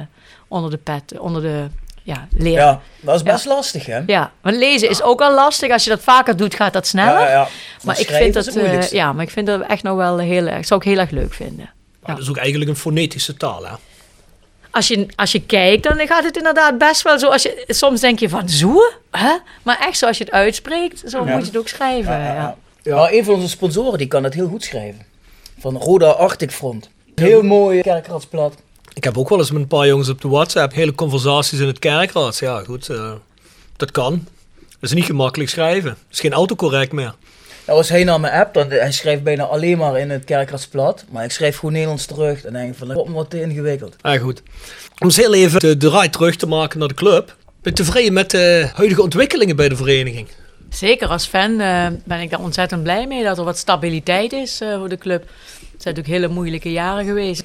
onder de pet, onder de, ja, leren. Ja, dat is best lastig, hè? Ja, want lezen is ook al lastig. Als je dat vaker doet, gaat dat sneller. Ja, ja, ja. Maar ik vind dat, eh, ja, maar ik vind dat echt nog wel heel erg, zou ik heel erg leuk vinden. Maar dat is ook eigenlijk een fonetische taal, hè? Als je, als je kijkt, dan gaat het inderdaad best wel zo. Als je, soms denk je van zoe, hè? Maar echt zoals je het uitspreekt, zo moet je het ook schrijven. Ja, Ja, ja, ja. Ja, een van onze sponsoren die kan het heel goed schrijven. Van Roda Arctic Front. Heel mooi kerkradsblad. Ik heb ook wel eens met een paar jongens op de WhatsApp hele conversaties in het kerkraad. Ja, goed, eh, dat kan. Dat is niet gemakkelijk schrijven. Dat is geen autocorrect meer. Nou, als hij naar mijn app, dan hij schrijft bijna alleen maar in het kerkradsblad. Maar ik schrijf gewoon Nederlands terug. En denk ik van, dat wordt wat te ingewikkeld. Ah, goed. Om eens heel even de, ride terug te maken naar de club. Ben je tevreden met de huidige ontwikkelingen bij de vereniging? Zeker als fan eh, ben ik daar ontzettend blij mee dat er wat stabiliteit is eh, voor de club. Het zijn natuurlijk hele moeilijke jaren geweest.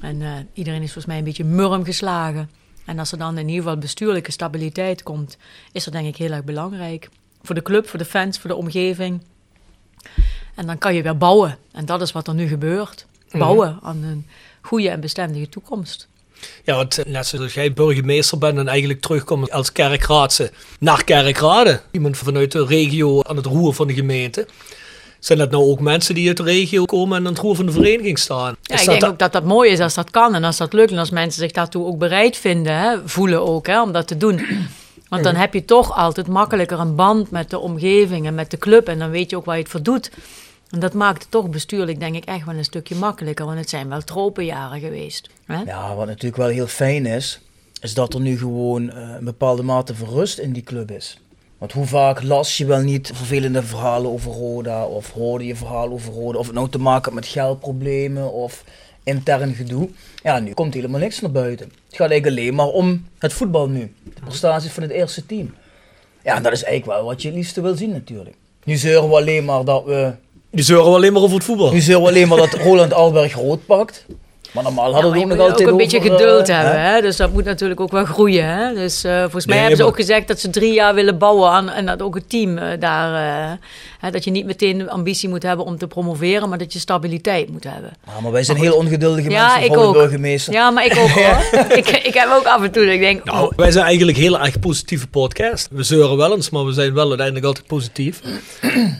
En eh, iedereen is volgens mij een beetje murm geslagen. En als er dan in ieder geval bestuurlijke stabiliteit komt, is dat denk ik heel erg belangrijk. Voor de club, voor de fans, voor de omgeving. En dan kan je weer bouwen. En dat is wat er nu gebeurt. Bouwen aan een goede en bestendige toekomst. Ja, want net zoals jij burgemeester bent en eigenlijk terugkomt als kerkraadse naar kerkraden. Iemand vanuit de regio aan het roer van de gemeente. Zijn dat nou ook mensen die uit de regio komen en aan het roer van de vereniging staan? Ja, Is ik denk ook dat dat mooi is als dat kan en als dat lukt. En als mensen zich daartoe ook bereid vinden, hè, voelen ook, hè, om dat te doen. Want dan heb je toch altijd makkelijker een band met de omgeving en met de club. En dan weet je ook waar je het voor doet. En dat maakt het toch bestuurlijk, denk ik, echt wel een stukje makkelijker. Want het zijn wel tropenjaren geweest. Hè? Ja, wat natuurlijk wel heel fijn is, is dat er nu gewoon eh, een bepaalde mate van rust in die club is. Want hoe vaak las je wel niet vervelende verhalen over Roda, of hoorde je verhalen over Roda, of het nou te maken had met geldproblemen of intern gedoe. Ja, nu komt helemaal niks naar buiten. Het gaat eigenlijk alleen maar om het voetbal nu, de prestaties van het eerste team. Ja, dat is eigenlijk wel wat je het liefste wil zien natuurlijk. Nu zeuren we alleen maar dat we Die zeuren we alleen maar over het voetbal. nu zeuren we alleen maar dat Roland Alberg rood pakt. Maar normaal Ja, hadden maar we ook nog ook een beetje over, geduld eh, hebben, hè? dus dat moet natuurlijk ook wel groeien. Hè? Dus eh, volgens mij Nee, hebben ze ook gezegd dat ze drie jaar willen bouwen aan, en dat ook het team eh, daar, eh, hè, dat je niet meteen ambitie moet hebben om te promoveren, maar dat je stabiliteit moet hebben. Ja, maar wij zijn heel ongeduldige Ja, mensen, ik ook. burgemeester. Ja, maar ik ook hoor. ik, ik heb ook af en toe dat ik denk, Nou, oh, wij zijn eigenlijk heel erg positieve podcast. We zeuren wel eens, maar we zijn wel uiteindelijk altijd positief.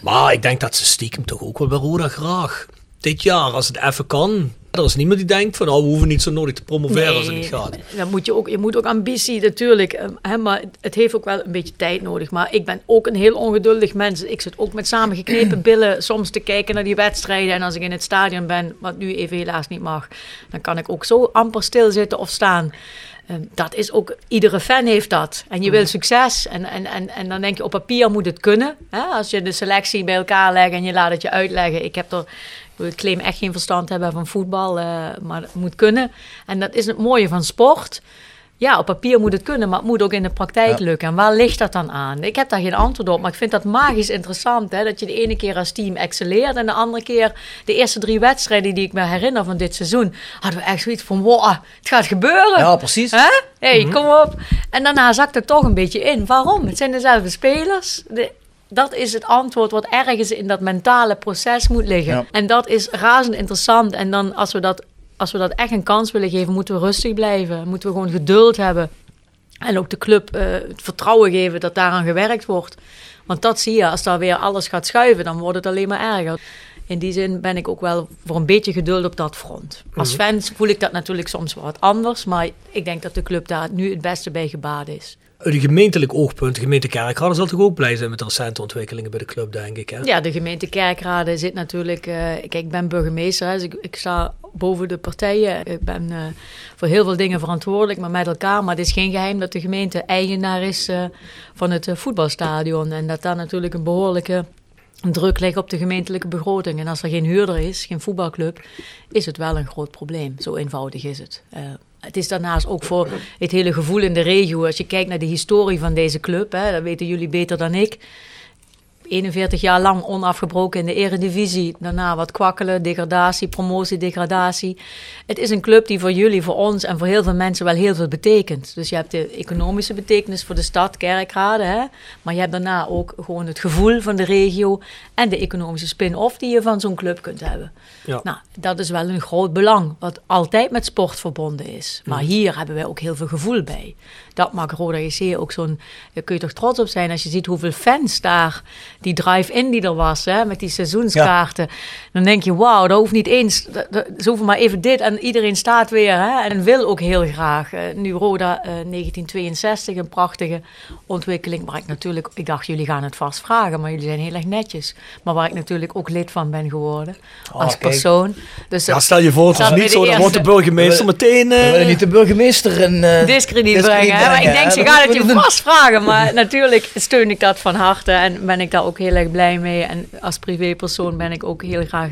maar ik denk dat ze stiekem toch ook wel bij Roda graag. Dit jaar, als het even kan. Er is niemand die denkt van, oh, we hoeven niet zo nodig te promoveren als het niet gaat. Dan moet je, ook, je moet ook ambitie natuurlijk, eh, hè, maar het heeft ook wel een beetje tijd nodig. Maar ik ben ook een heel ongeduldig mens. Ik zit ook met samengeknepen billen soms te kijken naar die wedstrijden. En als ik in het stadion ben, wat nu even helaas niet mag, dan kan ik ook zo amper stilzitten of staan. Eh, Dat is ook, iedere fan heeft dat. En je wil succes. En, en, en, en dan denk je, op papier moet het kunnen. Hè? Als je de selectie bij elkaar legt en je laat het je uitleggen. Ik heb er, ik claim echt geen verstand hebben van voetbal, eh, maar het moet kunnen. En dat is het mooie van sport. Ja, op papier moet het kunnen, maar het moet ook in de praktijk lukken. En waar ligt dat dan aan? Ik heb daar geen antwoord op, maar ik vind dat magisch interessant. Hè? Dat je de ene keer als team excelleert en de andere keer de eerste drie wedstrijden die ik me herinner van dit seizoen, hadden we echt zoiets van, wow, het gaat gebeuren. Ja, precies. Hè? hey, kom op. En daarna zakt het toch een beetje in. Waarom? Het zijn dezelfde spelers. De, dat is het antwoord wat ergens in dat mentale proces moet liggen. Ja. En dat is razend interessant. En dan als we, dat, als we dat echt een kans willen geven, moeten we rustig blijven. Moeten we gewoon geduld hebben. En ook de club eh, het vertrouwen geven dat daaraan gewerkt wordt. Want dat zie je, als daar weer alles gaat schuiven, dan wordt het alleen maar erger. In die zin ben ik ook wel voor een beetje geduld op dat front. Als fans voel ik dat natuurlijk soms wat anders. Maar ik denk dat de club daar nu het beste bij gebaat is. Uit een gemeentelijk oogpunt, de gemeente Kerkrade zal toch ook blij zijn met de recente ontwikkelingen bij de club, denk ik. Hè? Ja, de gemeente Kerkrade zit natuurlijk... eh, kijk, ik ben burgemeester, dus ik, ik sta boven de partijen. Ik ben eh, voor heel veel dingen verantwoordelijk, maar met elkaar. Maar het is geen geheim dat de gemeente eigenaar is eh, van het voetbalstadion. En dat daar natuurlijk een behoorlijke druk ligt op de gemeentelijke begroting. En als er geen huurder is, geen voetbalclub, is het wel een groot probleem. Zo eenvoudig is het. Het is daarnaast ook voor het hele gevoel in de regio. Als je kijkt naar de historie van deze club, hè, dat weten jullie beter dan ik. 41 jaar lang onafgebroken in de eredivisie. Daarna wat kwakkelen, degradatie, promotie, degradatie. Het is een club die voor jullie, voor ons en voor heel veel mensen wel heel veel betekent. Dus je hebt de economische betekenis voor de stad, Kerkrade. Hè? Maar je hebt daarna ook gewoon het gevoel van de regio en de economische spin-off die je van zo'n club kunt hebben. Ja. Nou, dat is wel een groot belang, wat altijd met sport verbonden is. Maar hier hebben wij ook heel veel gevoel bij. Dat maakt Roda JC ook zo'n... Daar kun je toch trots op zijn als je ziet hoeveel fans daar... Die drive-in die er was, hè, met die seizoenskaarten. Dan denk je, wauw, dat hoeft niet eens... dat- dat- Ze hoeven maar even dit en iedereen staat weer. Hè, en wil ook heel graag. Eh, nu Roda eh, 1962, een prachtige ontwikkeling. Waar ik natuurlijk... Ik dacht, jullie gaan het vast vragen, maar jullie zijn heel erg netjes. Maar waar ik natuurlijk ook lid van ben geworden. als kijk. Persoon. Dus Ja, stel je voor, het we niet de zo, dan wordt de burgemeester meteen... We eh, willen niet de burgemeester een eh, discrediet brengen. Maar ik denk, ze Dat het je vast vragen. Maar natuurlijk steun ik dat van harte en ben ik daar ook heel erg blij mee. En als privépersoon ben ik ook heel graag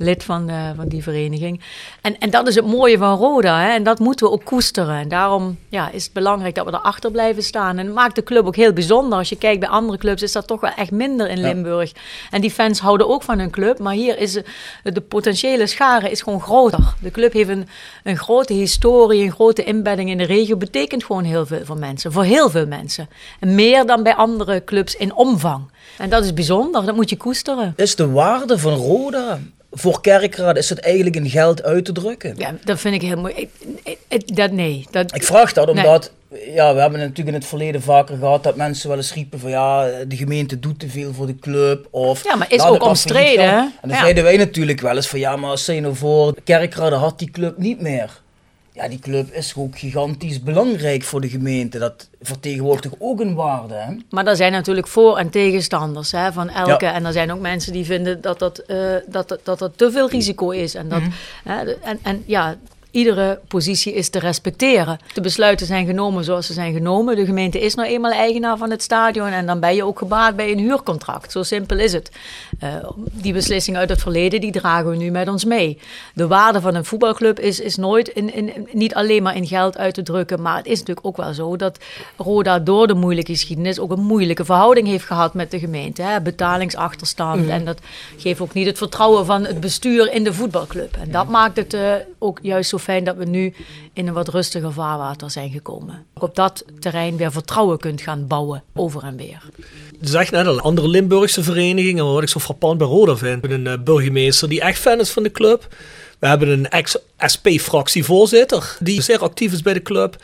lid van, eh, van die vereniging. En, en dat is het mooie van Roda. Hè? En dat moeten we ook koesteren. En daarom ja, is het belangrijk dat we erachter blijven staan. En het maakt de club ook heel bijzonder. Als je kijkt bij andere clubs is dat toch wel echt minder in Limburg. En die fans houden ook van hun club. Maar hier is de, de potentiële schare is gewoon groter. De club heeft een, een grote historie, een grote inbedding in de regio. Betekent gewoon heel veel voor mensen. Voor heel veel mensen. En meer dan bij andere clubs in omvang. En dat is bijzonder. Dat moet je koesteren. Is de waarde van Roda voor kerkraad is het eigenlijk in geld uit te drukken. Ja, dat vind ik heel mooi. Dat, nee, dat, Ik vraag dat Nee. omdat, ja, we hebben natuurlijk in het verleden vaker gehad dat mensen wel eens riepen van ja, de gemeente doet te veel voor de club. Of Ja, maar is ook omstreden? En dan Ja. zeiden wij natuurlijk wel eens van ja, maar als zij nou voor kerkraden had die club niet meer. Ja, die club is ook gigantisch belangrijk voor de gemeente. Dat vertegenwoordigt ook een waarde. Hè? Maar er zijn natuurlijk voor- en tegenstanders hè, van elke. Ja. En er zijn ook mensen die vinden dat dat, eh, dat, dat, dat te veel risico is. En, dat, Mhm. hè, en, en ja, iedere positie is te respecteren. De besluiten zijn genomen zoals ze zijn genomen. De gemeente is nou eenmaal eigenaar van het stadion. En dan ben je ook gebaat bij een huurcontract. Zo simpel is het. Eh, die beslissingen uit het verleden, die dragen we nu met ons mee. De waarde van een voetbalclub is, is nooit in, in, niet alleen maar in geld uit te drukken. Maar het is natuurlijk ook wel zo dat Roda door de moeilijke geschiedenis ook een moeilijke verhouding heeft gehad met de gemeente. Hè? Betalingsachterstand. Mhm. En dat geeft ook niet het vertrouwen van het bestuur in de voetbalclub. En dat maakt het eh, ook juist zo fijn dat we nu in een wat rustiger vaarwater zijn gekomen. Op dat terrein weer vertrouwen kunt gaan bouwen, over en weer. zeg net al, andere Limburgse verenigingen, wat ik zo frappant bij Roda vind. We hebben een eh, burgemeester die echt fan is van de club. We hebben een ex-SP-fractievoorzitter die zeer actief is bij de club.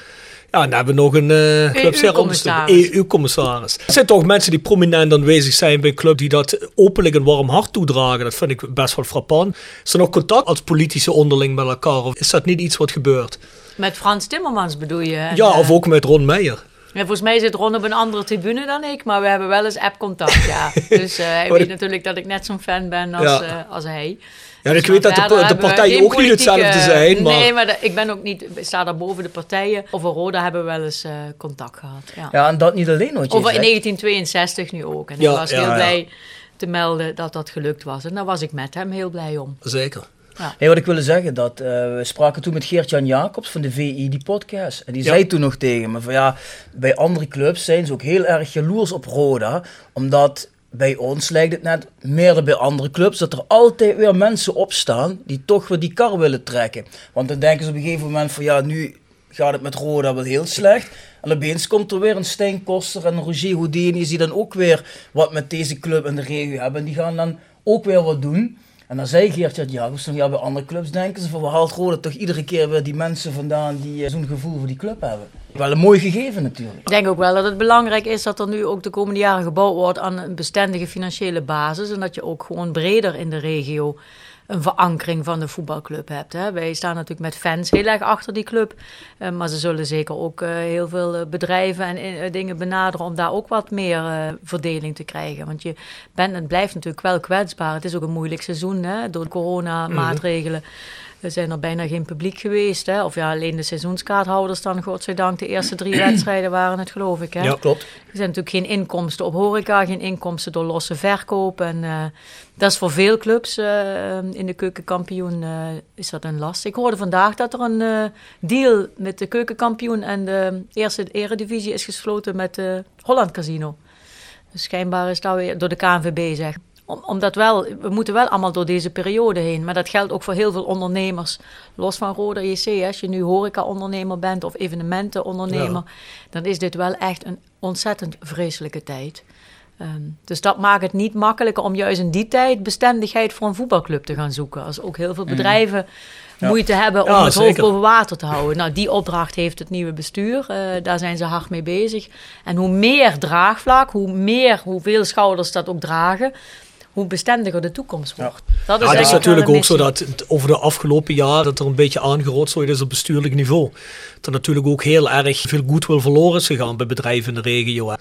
Ja, en dan hebben we nog een eh club zeer EU-commissaris. Er zijn toch mensen die prominent aanwezig zijn bij een club die dat openlijk een warm hart toedragen. Dat vind ik best wel frappant. Is er nog contact als politici onderling met elkaar? Of is dat niet iets wat gebeurt? Met Frans Timmermans bedoel je? En, ja, eh, of ook met Ron Meijer. Ja, volgens mij zit Ron op een andere tribune dan ik, maar we hebben wel eens app-contact, ja. Dus eh, hij weet natuurlijk dat ik net zo'n fan ben als, Ja. eh, als hij. Ja, Dus ik weet dat de, partijen ook niet hetzelfde zijn. Maar... Nee, maar de- ik ben ook niet, ik sta daar boven de partijen. Over Roda hebben we wel eens eh, contact gehad. Ja. Ja, en dat niet alleen je Over in zegt. 1962 nu ook. En Ja, ik was ja, heel ja. blij te melden dat dat gelukt was. En daar was ik met hem heel blij om. Zeker. Hey, wat ik wilde zeggen, dat eh, we spraken toen met Geert-Jan Jacobs van de VI, die podcast. En die Ja. zei toen nog tegen me van ja, bij andere clubs zijn ze ook heel erg jaloers op Roda. Omdat bij ons lijkt het net meer dan bij andere clubs dat er altijd weer mensen opstaan die toch weer die kar willen trekken. Want dan denken ze op een gegeven moment van ja, nu gaat het met Roda wel heel slecht. En opeens komt er weer een Stijn Koster en een Roger Houdini's die dan ook weer wat met deze club in de regio hebben. En die gaan dan ook weer wat doen. En dan zei Geert-Jan Jacobs, ja, bij andere clubs denken ze van, we haalt Roda toch iedere keer weer die mensen vandaan die eh, zo'n gevoel voor die club hebben. Wel een mooi gegeven natuurlijk. Ik denk ook wel dat het belangrijk is dat er nu ook de komende jaren gebouwd wordt aan een bestendige financiële basis. En dat je ook gewoon breder in de regio een verankering van de voetbalclub hebt. Hè. Wij staan natuurlijk met fans heel erg achter die club. Eh, maar ze zullen zeker ook eh, heel veel eh, bedrijven en dingen benaderen om daar ook wat meer verdeling te krijgen. Want je bent en blijft natuurlijk wel kwetsbaar. Het is ook een moeilijk seizoen hè, door de coronamaatregelen. Er zijn er bijna geen publiek geweest. Hè? Of ja, alleen de seizoenskaarthouders dan, godzijdank. De eerste drie wedstrijden waren het, geloof ik. Hè? Ja, klopt. Er zijn natuurlijk geen inkomsten op horeca, geen inkomsten door losse verkoop. En eh, dat is voor veel clubs eh, in de keukenkampioen eh, is dat een last. Ik hoorde vandaag dat er een deal met de keukenkampioen en de eerste eredivisie is gesloten met Holland Casino. Dus schijnbaar is dat weer door de KNVB zeg. Om, omdat wel, we moeten wel allemaal door deze periode heen. Maar dat geldt ook voor heel veel ondernemers. Los van Roda JC, als je nu horeca-ondernemer bent of evenementenondernemer, dan is dit wel echt een ontzettend vreselijke tijd. Ehm, dus dat maakt het niet makkelijker om juist in die tijd bestendigheid voor een voetbalclub te gaan zoeken. Als ook heel veel bedrijven Ja. moeite hebben om Ja, het hoofd boven water te houden. Nou, die opdracht heeft het nieuwe bestuur. Eh, daar zijn ze hard mee bezig. En hoe meer draagvlak, hoe meer, hoeveel schouders dat ook dragen, hoe bestendiger de toekomst wordt. Dat Ja, het denk is natuurlijk ook zo dat over de afgelopen jaren dat er een beetje aangerotzoid is op bestuurlijk niveau. Dat er natuurlijk ook heel erg veel goodwill verloren is gegaan bij bedrijven in de regio. hè.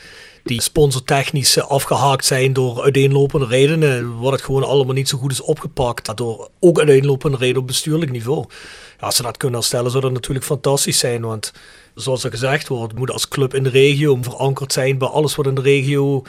Die sponsortechnisch eh, afgehaakt zijn door uiteenlopende redenen. Waar het gewoon allemaal niet zo goed is opgepakt. Door ook uiteenlopende redenen op bestuurlijk niveau. Ja, als ze dat kunnen herstellen zou dat natuurlijk fantastisch zijn. Want zoals er gezegd wordt, moet als club in de regio verankerd zijn bij alles wat in de regio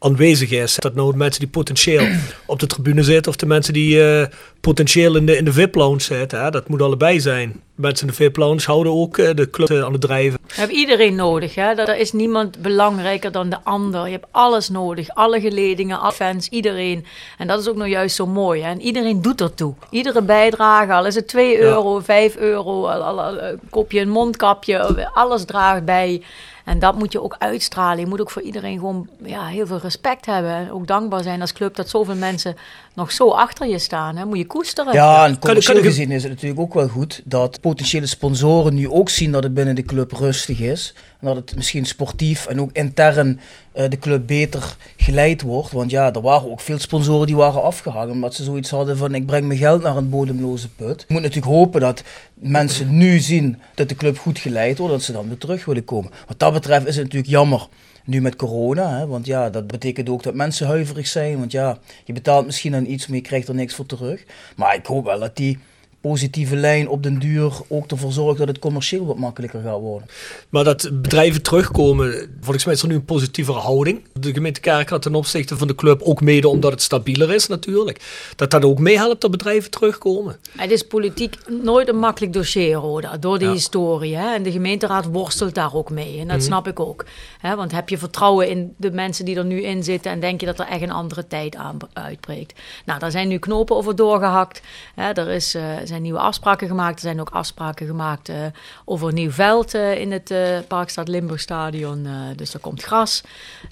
aanwezig is. Dat nou de mensen die potentieel op de tribune zitten of de mensen die eh, potentieel in de, in de VIP-lounge zitten. Hè? Dat moet allebei zijn. Mensen in de VIP-lounge houden ook eh, de club eh, aan het drijven. Je hebt iedereen nodig. Hè? Er is niemand belangrijker dan de ander. Je hebt alles nodig. Alle geledingen, alle fans, iedereen. En dat is ook nou juist zo mooi. Hè? En iedereen doet ertoe. Iedere bijdrage, al is het 2 euro, 5 euro, al, al, al, eh, koop je een mondkapje, alles draagt bij. En dat moet je ook uitstralen. Je moet ook voor iedereen gewoon ja, heel veel respect hebben. En ook dankbaar zijn als club dat zoveel mensen nog zo achter je staan. Hè. Moet je koesteren. Ja, en kan commercieel gezien is het natuurlijk ook wel goed dat potentiële sponsoren nu ook zien dat het binnen de club rustig is. En dat het misschien sportief en ook intern eh, de club beter geleid wordt. Want ja, er waren ook veel sponsoren die waren afgehangen omdat ze zoiets hadden van ik breng mijn geld naar een bodemloze put. Je moet natuurlijk hopen dat mensen nu zien dat de club goed geleid wordt, dat ze dan weer terug willen komen. Wat dat betreft is het natuurlijk jammer. Nu met corona, want ja, dat betekent ook dat mensen huiverig zijn. Want ja, je betaalt misschien aan iets, maar je krijgt er niks voor terug. Maar ik hoop wel dat die positieve lijn op den duur ook ervoor zorgt dat het commercieel wat makkelijker gaat worden. Maar dat bedrijven terugkomen, volgens mij is er nu een positievere houding. De gemeente Kerkrade ten opzichte van de club, ook mede omdat het stabieler is natuurlijk. Dat dat ook meehelpt dat bedrijven terugkomen. Het is politiek nooit een makkelijk dossier, Roda, door de Ja. historie. Hè? En de gemeenteraad worstelt daar ook mee. En dat Mhm. snap ik ook. Hè? Want heb je vertrouwen in de mensen die er nu in zitten en denk je dat er echt een andere tijd aan uitbreekt. Nou, daar zijn nu knopen over doorgehakt. Hè? Er is, eh, zijn nieuwe afspraken gemaakt. Er zijn ook afspraken gemaakt eh, over een nieuw veld eh, in het eh Parkstad Limburg Stadion. dus er komt gras.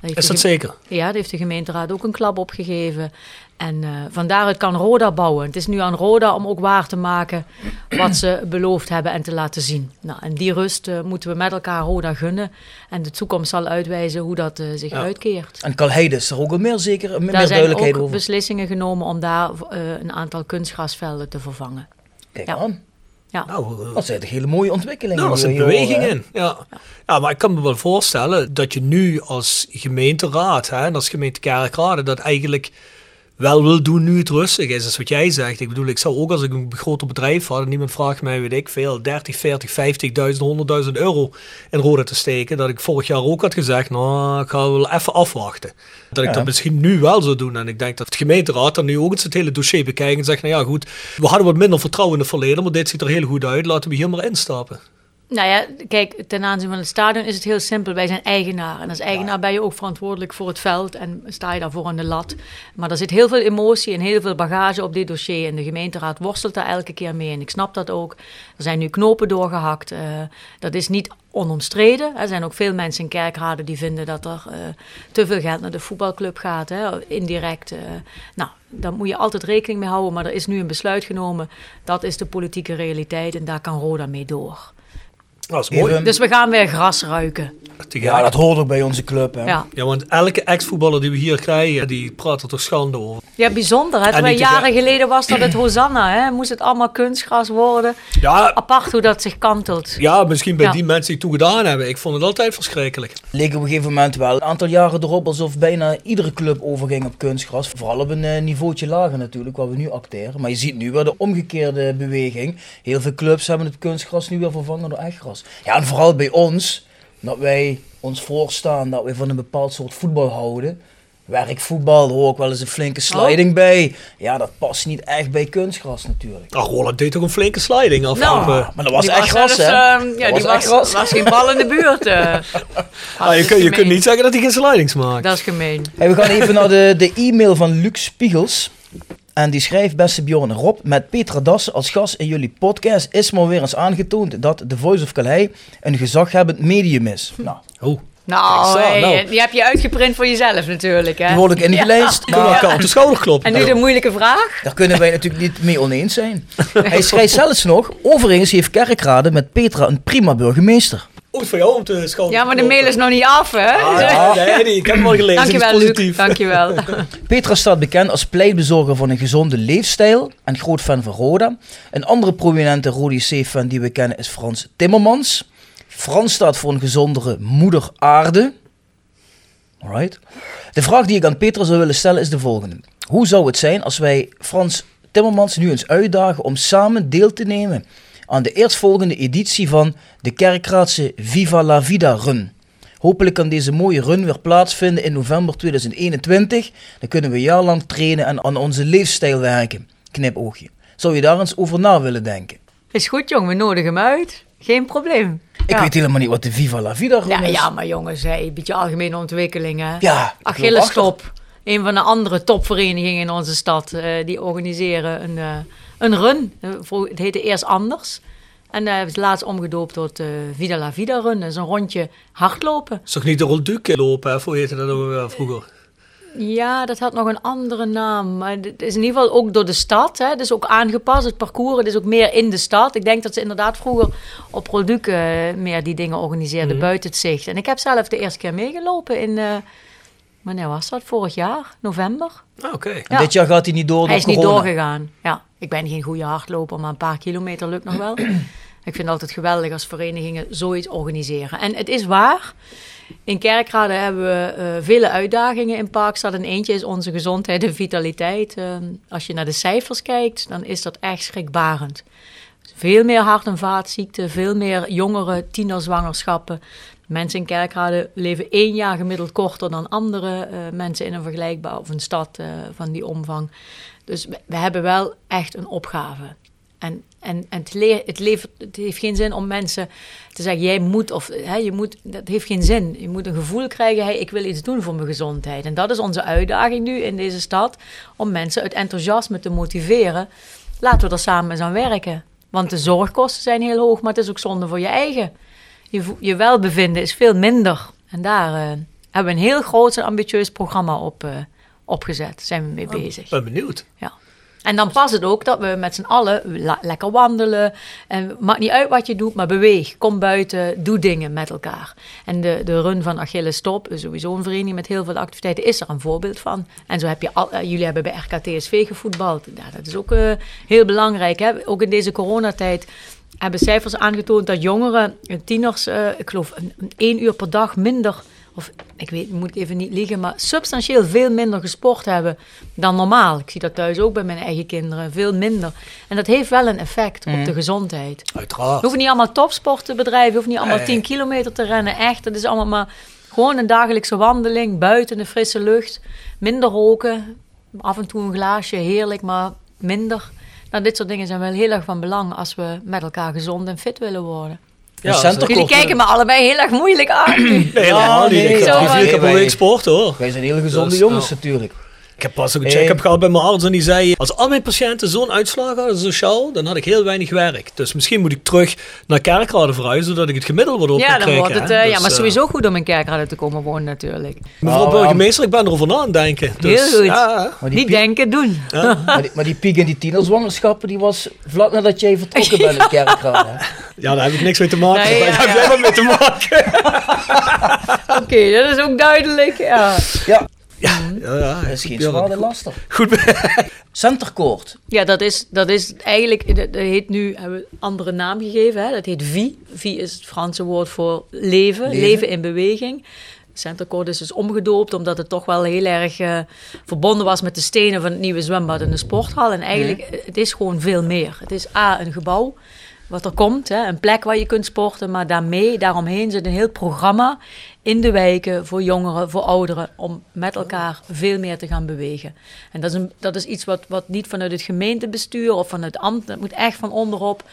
Is dat zeker? ja, daar heeft de gemeenteraad ook een klap op gegeven. En eh van daaruit kan Roda bouwen. Het is nu aan Roda om ook waar te maken wat ze beloofd hebben en te laten zien. Nou, en die rust moeten we met elkaar Roda gunnen. En de toekomst zal uitwijzen hoe dat zich Ja. uitkeert. En Kalheide is er ook al meer zeker, meer Daar zijn duidelijkheid ook over. beslissingen genomen om daar een aantal kunstgrasvelden te vervangen. Kijk Ja. aan. Ja. Nou, eh, Dat zijn toch hele mooie ontwikkelingen. Nou, er die zit we hier beweging horen, in. Ja. ja, maar ik kan me wel voorstellen dat je nu als gemeenteraad hè, en als gemeente Kerkrade dat eigenlijk wel wil doen nu het rustig is. Dat is wat jij zegt. Ik bedoel, ik zou ook als ik een groter bedrijf had en iemand vraagt mij, weet ik veel, 30, 40, 50.000, 100.000 euro in rode te steken, dat ik vorig jaar ook had gezegd, nou, ik ga wel even afwachten. Dat ik Ja. dat misschien nu wel zou doen. En ik denk dat het gemeenteraad dan nu ook eens het hele dossier bekijkt en zegt, nou ja, goed, we hadden wat minder vertrouwen in het verleden, maar dit ziet er heel goed uit, laten we hier maar instappen. Nou ja, kijk, ten aanzien van het stadion is het heel simpel. Wij zijn eigenaar. En als eigenaar ben je ook verantwoordelijk voor het veld en sta je daarvoor aan de lat. Maar er zit heel veel emotie en heel veel bagage op dit dossier. En de gemeenteraad worstelt daar elke keer mee. En ik snap dat ook. Er zijn nu knopen doorgehakt. Eh, dat is niet onomstreden. Er zijn ook veel mensen in kerkraden die vinden dat er eh, te veel geld naar de voetbalclub gaat. Hè, indirect. eh. nou, daar moet je altijd rekening mee houden. Maar er is nu een besluit genomen. Dat is de politieke realiteit en daar kan Roda mee door. Dat is mooi. Even- Dus we gaan weer gras ruiken. Ja, dat hoort ook bij onze club. Hè. Ja, Ja, want elke ex-voetballer die we hier krijgen, die praat er toch schande over. ja bijzonder. Hè? Terwijl te jaren geleden was dat het Hosanna. Hè? Moest het allemaal kunstgras worden. Ja, Apart hoe dat zich kantelt. ja misschien bij Ja. die mensen die het toen gedaan hebben. Ik vond het altijd verschrikkelijk. leek op een gegeven moment wel een aantal jaren erop alsof bijna iedere club overging op kunstgras. Vooral op een eh, niveautje lager natuurlijk, waar we nu acteren. Maar je ziet nu weer de omgekeerde beweging. Heel veel clubs hebben het kunstgras nu weer vervangen door echt gras. Ja, en vooral bij ons, dat wij ons voorstaan dat wij van een bepaald soort voetbal houden. Werkvoetbal, er hoort ook wel eens een flinke sliding bij. Ja, dat past niet echt bij kunstgras natuurlijk. Ach, Roland deed toch een flinke sliding af. Nou, eh, Maar dat was Die echt gras, hè? ehm, Dat ja, die was was, echt gras. was geen bal in de buurt. eh. ah, je, kun, je kunt niet zeggen dat hij geen slidings maakt. Dat is gemeen. Hey, we gaan even naar de, de e-mail van Luc Spiegels. En die schrijft, beste Bjorn Rob, met Petra Dassen als gast in jullie podcast is maar weer eens aangetoond dat The Voice of Calais een gezaghebbend medium is. Nou, Oh, Nou, Kijk zo, hey, nou. die heb je uitgeprint voor jezelf natuurlijk. Hè? die word ik ingelijst, we maar elkaar op de schouder kloppen. En nu de moeilijke vraag. daar kunnen wij natuurlijk niet mee oneens zijn. Hij schrijft zelfs nog, overigens heeft Kerkrade met Petra een prima burgemeester. Ook voor jou om te schouder Ja, maar de mail is nog niet af, hè? Ah, ja, nee, ik heb hem al gelezen. Dankjewel, dat is Luc. positief. Dankjewel. Petra staat bekend als pleitbezorger van een gezonde leefstijl en groot fan van Roda. Een andere prominente Rodi C-fan die we kennen is Frans Timmermans. Frans staat voor een gezondere moeder aarde. Alright. De vraag die ik aan Petra zou willen stellen is de volgende. Hoe zou het zijn als wij Frans Timmermans nu eens uitdagen om samen deel te nemen aan de eerstvolgende editie van de Kerkraadse Viva la Vida Run? Hopelijk kan deze mooie run weer plaatsvinden in november 2021. Dan kunnen we een jaar lang trainen en aan onze leefstijl werken. Knipoogje. Zou je daar eens over na willen denken? Is goed, jong. We nodigen hem uit. Geen probleem. Ik ja. weet helemaal niet wat de Viva la Vida run Ja, is. ja, maar jongens, hey, een beetje algemene ontwikkelingen. Ja, Achilles. Top. Een van de andere topverenigingen in onze stad. eh, die organiseren een, eh, een run. Eh, Het heette eerst anders. En hij is laatst omgedoopt tot eh Vida la Vida Run. Dat is een rondje hardlopen. Is toch niet de Rolduc lopen? Hoe heette dat ook vroeger? Ja, dat had nog een andere naam. Maar het is in ieder geval ook door de stad. Hè. Het is ook aangepast, het parcours. Het is ook meer in de stad. Ik denk dat ze inderdaad vroeger op Produc eh, meer die dingen organiseerden Mhm. buiten het zicht. En ik heb zelf de eerste keer meegelopen in... eh wanneer was dat? Vorig jaar? November? Ah, Oké. Ja. dit jaar gaat hij niet door Hij is niet doorgegaan. Ja, ik ben geen goede hardloper, maar een paar kilometer lukt nog wel. ik vind het altijd geweldig als verenigingen zoiets organiseren. En het is waar. In Kerkrade hebben we eh, vele uitdagingen in Parkstad. En eentje is onze gezondheid en vitaliteit. Eh, als je naar de cijfers kijkt, dan is dat echt schrikbarend. Veel meer hart- en vaatziekten, veel meer jongere tienerzwangerschappen. Mensen in Kerkrade leven één jaar gemiddeld korter dan andere eh, mensen in een vergelijkbaar of een stad eh, van die omvang. Dus we, hebben wel echt een opgave. En, en, en het, het, levert, het heeft geen zin om mensen te zeggen: jij moet of hè, je moet. Dat heeft geen zin. Je moet een gevoel krijgen: hey, ik wil iets doen voor mijn gezondheid. En dat is onze uitdaging nu in deze stad: om mensen uit enthousiasme te motiveren. Laten we er samen eens aan werken. Want de zorgkosten zijn heel hoog, maar het is ook zonde voor je eigen. Je, welbevinden is veel minder. En daar eh, hebben we een heel groot en ambitieus programma op, eh, opgezet. Zijn we mee bezig. Ik ben benieuwd. Ja. En dan past het ook dat we met z'n allen lekker wandelen. En maakt niet uit wat je doet, maar beweeg. Kom buiten, doe dingen met elkaar. En de, de run van Achilles Stop, sowieso een vereniging met heel veel activiteiten, is er een voorbeeld van. En zo heb je al, eh, jullie hebben bij RKTSV gevoetbald. Ja, dat is ook heel belangrijk. Hè? Ook in deze coronatijd hebben cijfers aangetoond dat jongeren, tieners, eh, ik geloof een, een één uur per dag minder, of ik weet, moet ik even niet liegen, maar substantieel veel minder gesport hebben dan normaal. Ik zie dat thuis ook bij mijn eigen kinderen, veel minder. En dat heeft wel een effect op de gezondheid. We Uiteraard. hoeven niet allemaal topsport te bedrijven, we hoeven niet allemaal Nee. 10 kilometer te rennen. Echt, dat is allemaal maar gewoon een dagelijkse wandeling, buiten de frisse lucht, minder roken, af en toe een glaasje, heerlijk, maar minder. Nou, dit soort dingen zijn wel heel erg van belang als we met elkaar gezond en fit willen worden. Een Ja, centercourt- Jullie kijken me allebei heel erg moeilijk aan. Nee, helemaal niet. Ik zo heb Nee, week wij- sport hoor. Wij zijn hele gezonde Dus, jongens ja. natuurlijk. Ik heb pas ook een check-up gehad bij mijn arts en die zei... Als al mijn patiënten zo'n uitslag hadden, sociaal, dan had ik heel weinig werk. Dus misschien moet ik terug naar Kerkrade verhuizen, zodat ik het gemiddelde wat op Ja, dan krijgen, wordt het, eh, ja, Dus, maar eh, sowieso goed om in Kerkrade te komen wonen natuurlijk. Mevrouw Nou, burgemeester, ik ben erover na aan het denken. Dus, Heel goed. Ja, Maar die, denken, doen. maar, die, maar die piek in die tienerzwangerschappen, die was vlak nadat jij vertrokken bent in Kerkrade. hè? ja, daar heb ik niks mee te maken. Nee, daar ja, heb jij wat mee te maken. Oké, dat is ook duidelijk. Ja, Ja, Ja, ja, dat is geen ja, zware laster. Goed. Centercourt. ja dat, is, dat is eigenlijk, dat, heet nu, hebben we een andere naam gegeven. Hè? Dat heet vie. Vie is het Franse woord voor leven, Leven. leven, in beweging. Centercourt is dus omgedoopt omdat het toch wel heel erg eh, verbonden was met de stenen van het nieuwe zwembad en de sporthal. En eigenlijk, eh, het is gewoon veel meer. Het is A, een gebouw wat er komt, hè, een plek waar je kunt sporten, maar daarmee, daaromheen zit een heel programma in de wijken voor jongeren, voor ouderen, om met elkaar veel meer te gaan bewegen. En dat is, een, dat is iets wat, wat niet vanuit het gemeentebestuur of vanuit ambt, dat moet echt van onderop.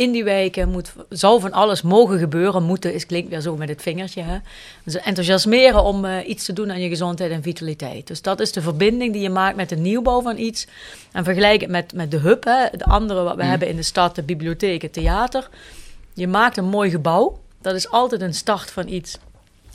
In die wijken moet, zou van alles mogen gebeuren. Moeten is, klinkt weer zo met het vingertje. Hè? Dus enthousiasmeren om eh, iets te doen aan je gezondheid en vitaliteit. Dus dat is de verbinding die je maakt met de nieuwbouw van iets. En vergelijk het met, met de hub, hè? de andere wat we hebben in de stad, de bibliotheek, het theater. Je maakt een mooi gebouw. Dat is altijd een start van iets.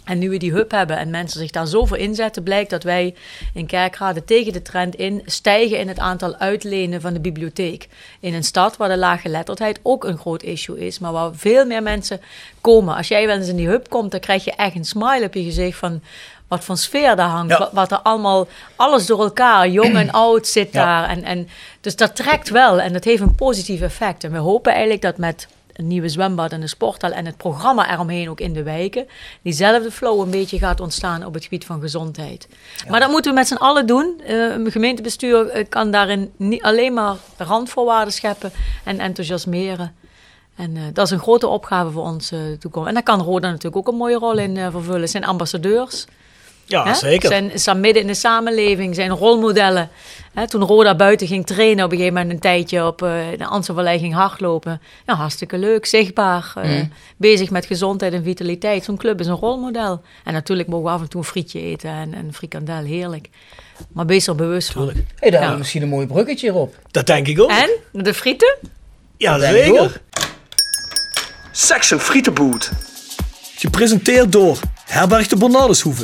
En nu we die hub hebben en mensen zich daar zo voor inzetten, blijkt dat wij in Kerkrade tegen de trend in stijgen in het aantal uitlenen van de bibliotheek. In een stad waar de laaggeletterdheid ook een groot issue is, maar waar veel meer mensen komen. Als jij wel eens in die hub komt, dan krijg je echt een smile op je gezicht van wat voor sfeer daar hangt. Ja. Wat, er allemaal, alles door elkaar, jong en oud zit Ja. daar. En, en, dus dat trekt wel en dat heeft een positief effect. En we hopen eigenlijk dat met een nieuwe zwembad en een sporthal en het programma eromheen ook in de wijken, diezelfde flow een beetje gaat ontstaan op het gebied van gezondheid. Maar dat moeten we met z'n allen doen. Eh, een gemeentebestuur eh, kan daarin niet alleen maar randvoorwaarden scheppen en enthousiasmeren. En eh, dat is een grote opgave voor ons eh toekomst. En daar kan Roda natuurlijk ook een mooie rol in vervullen. Zijn ambassadeurs. Ja, Hè? zeker. Zijn, staan midden in de samenleving, zijn rolmodellen. Hè, toen Roda buiten ging trainen op een gegeven moment een tijdje op eh, de Amstelvallei ging hardlopen. Ja, hartstikke leuk, zichtbaar. eh, Mm. Bezig met gezondheid en vitaliteit. Zo'n club is een rolmodel. En natuurlijk mogen we af en toe een frietje eten en een frikandel, heerlijk. Maar wees er bewust van. Tuurlijk. Hey, daar Ja. hebben we misschien een mooi bruggetje op. Dat denk ik ook. En? De frieten? ja, ik zeker. Section Frietenboot. Gepresenteerd door Herberg de Bernardeshoeve.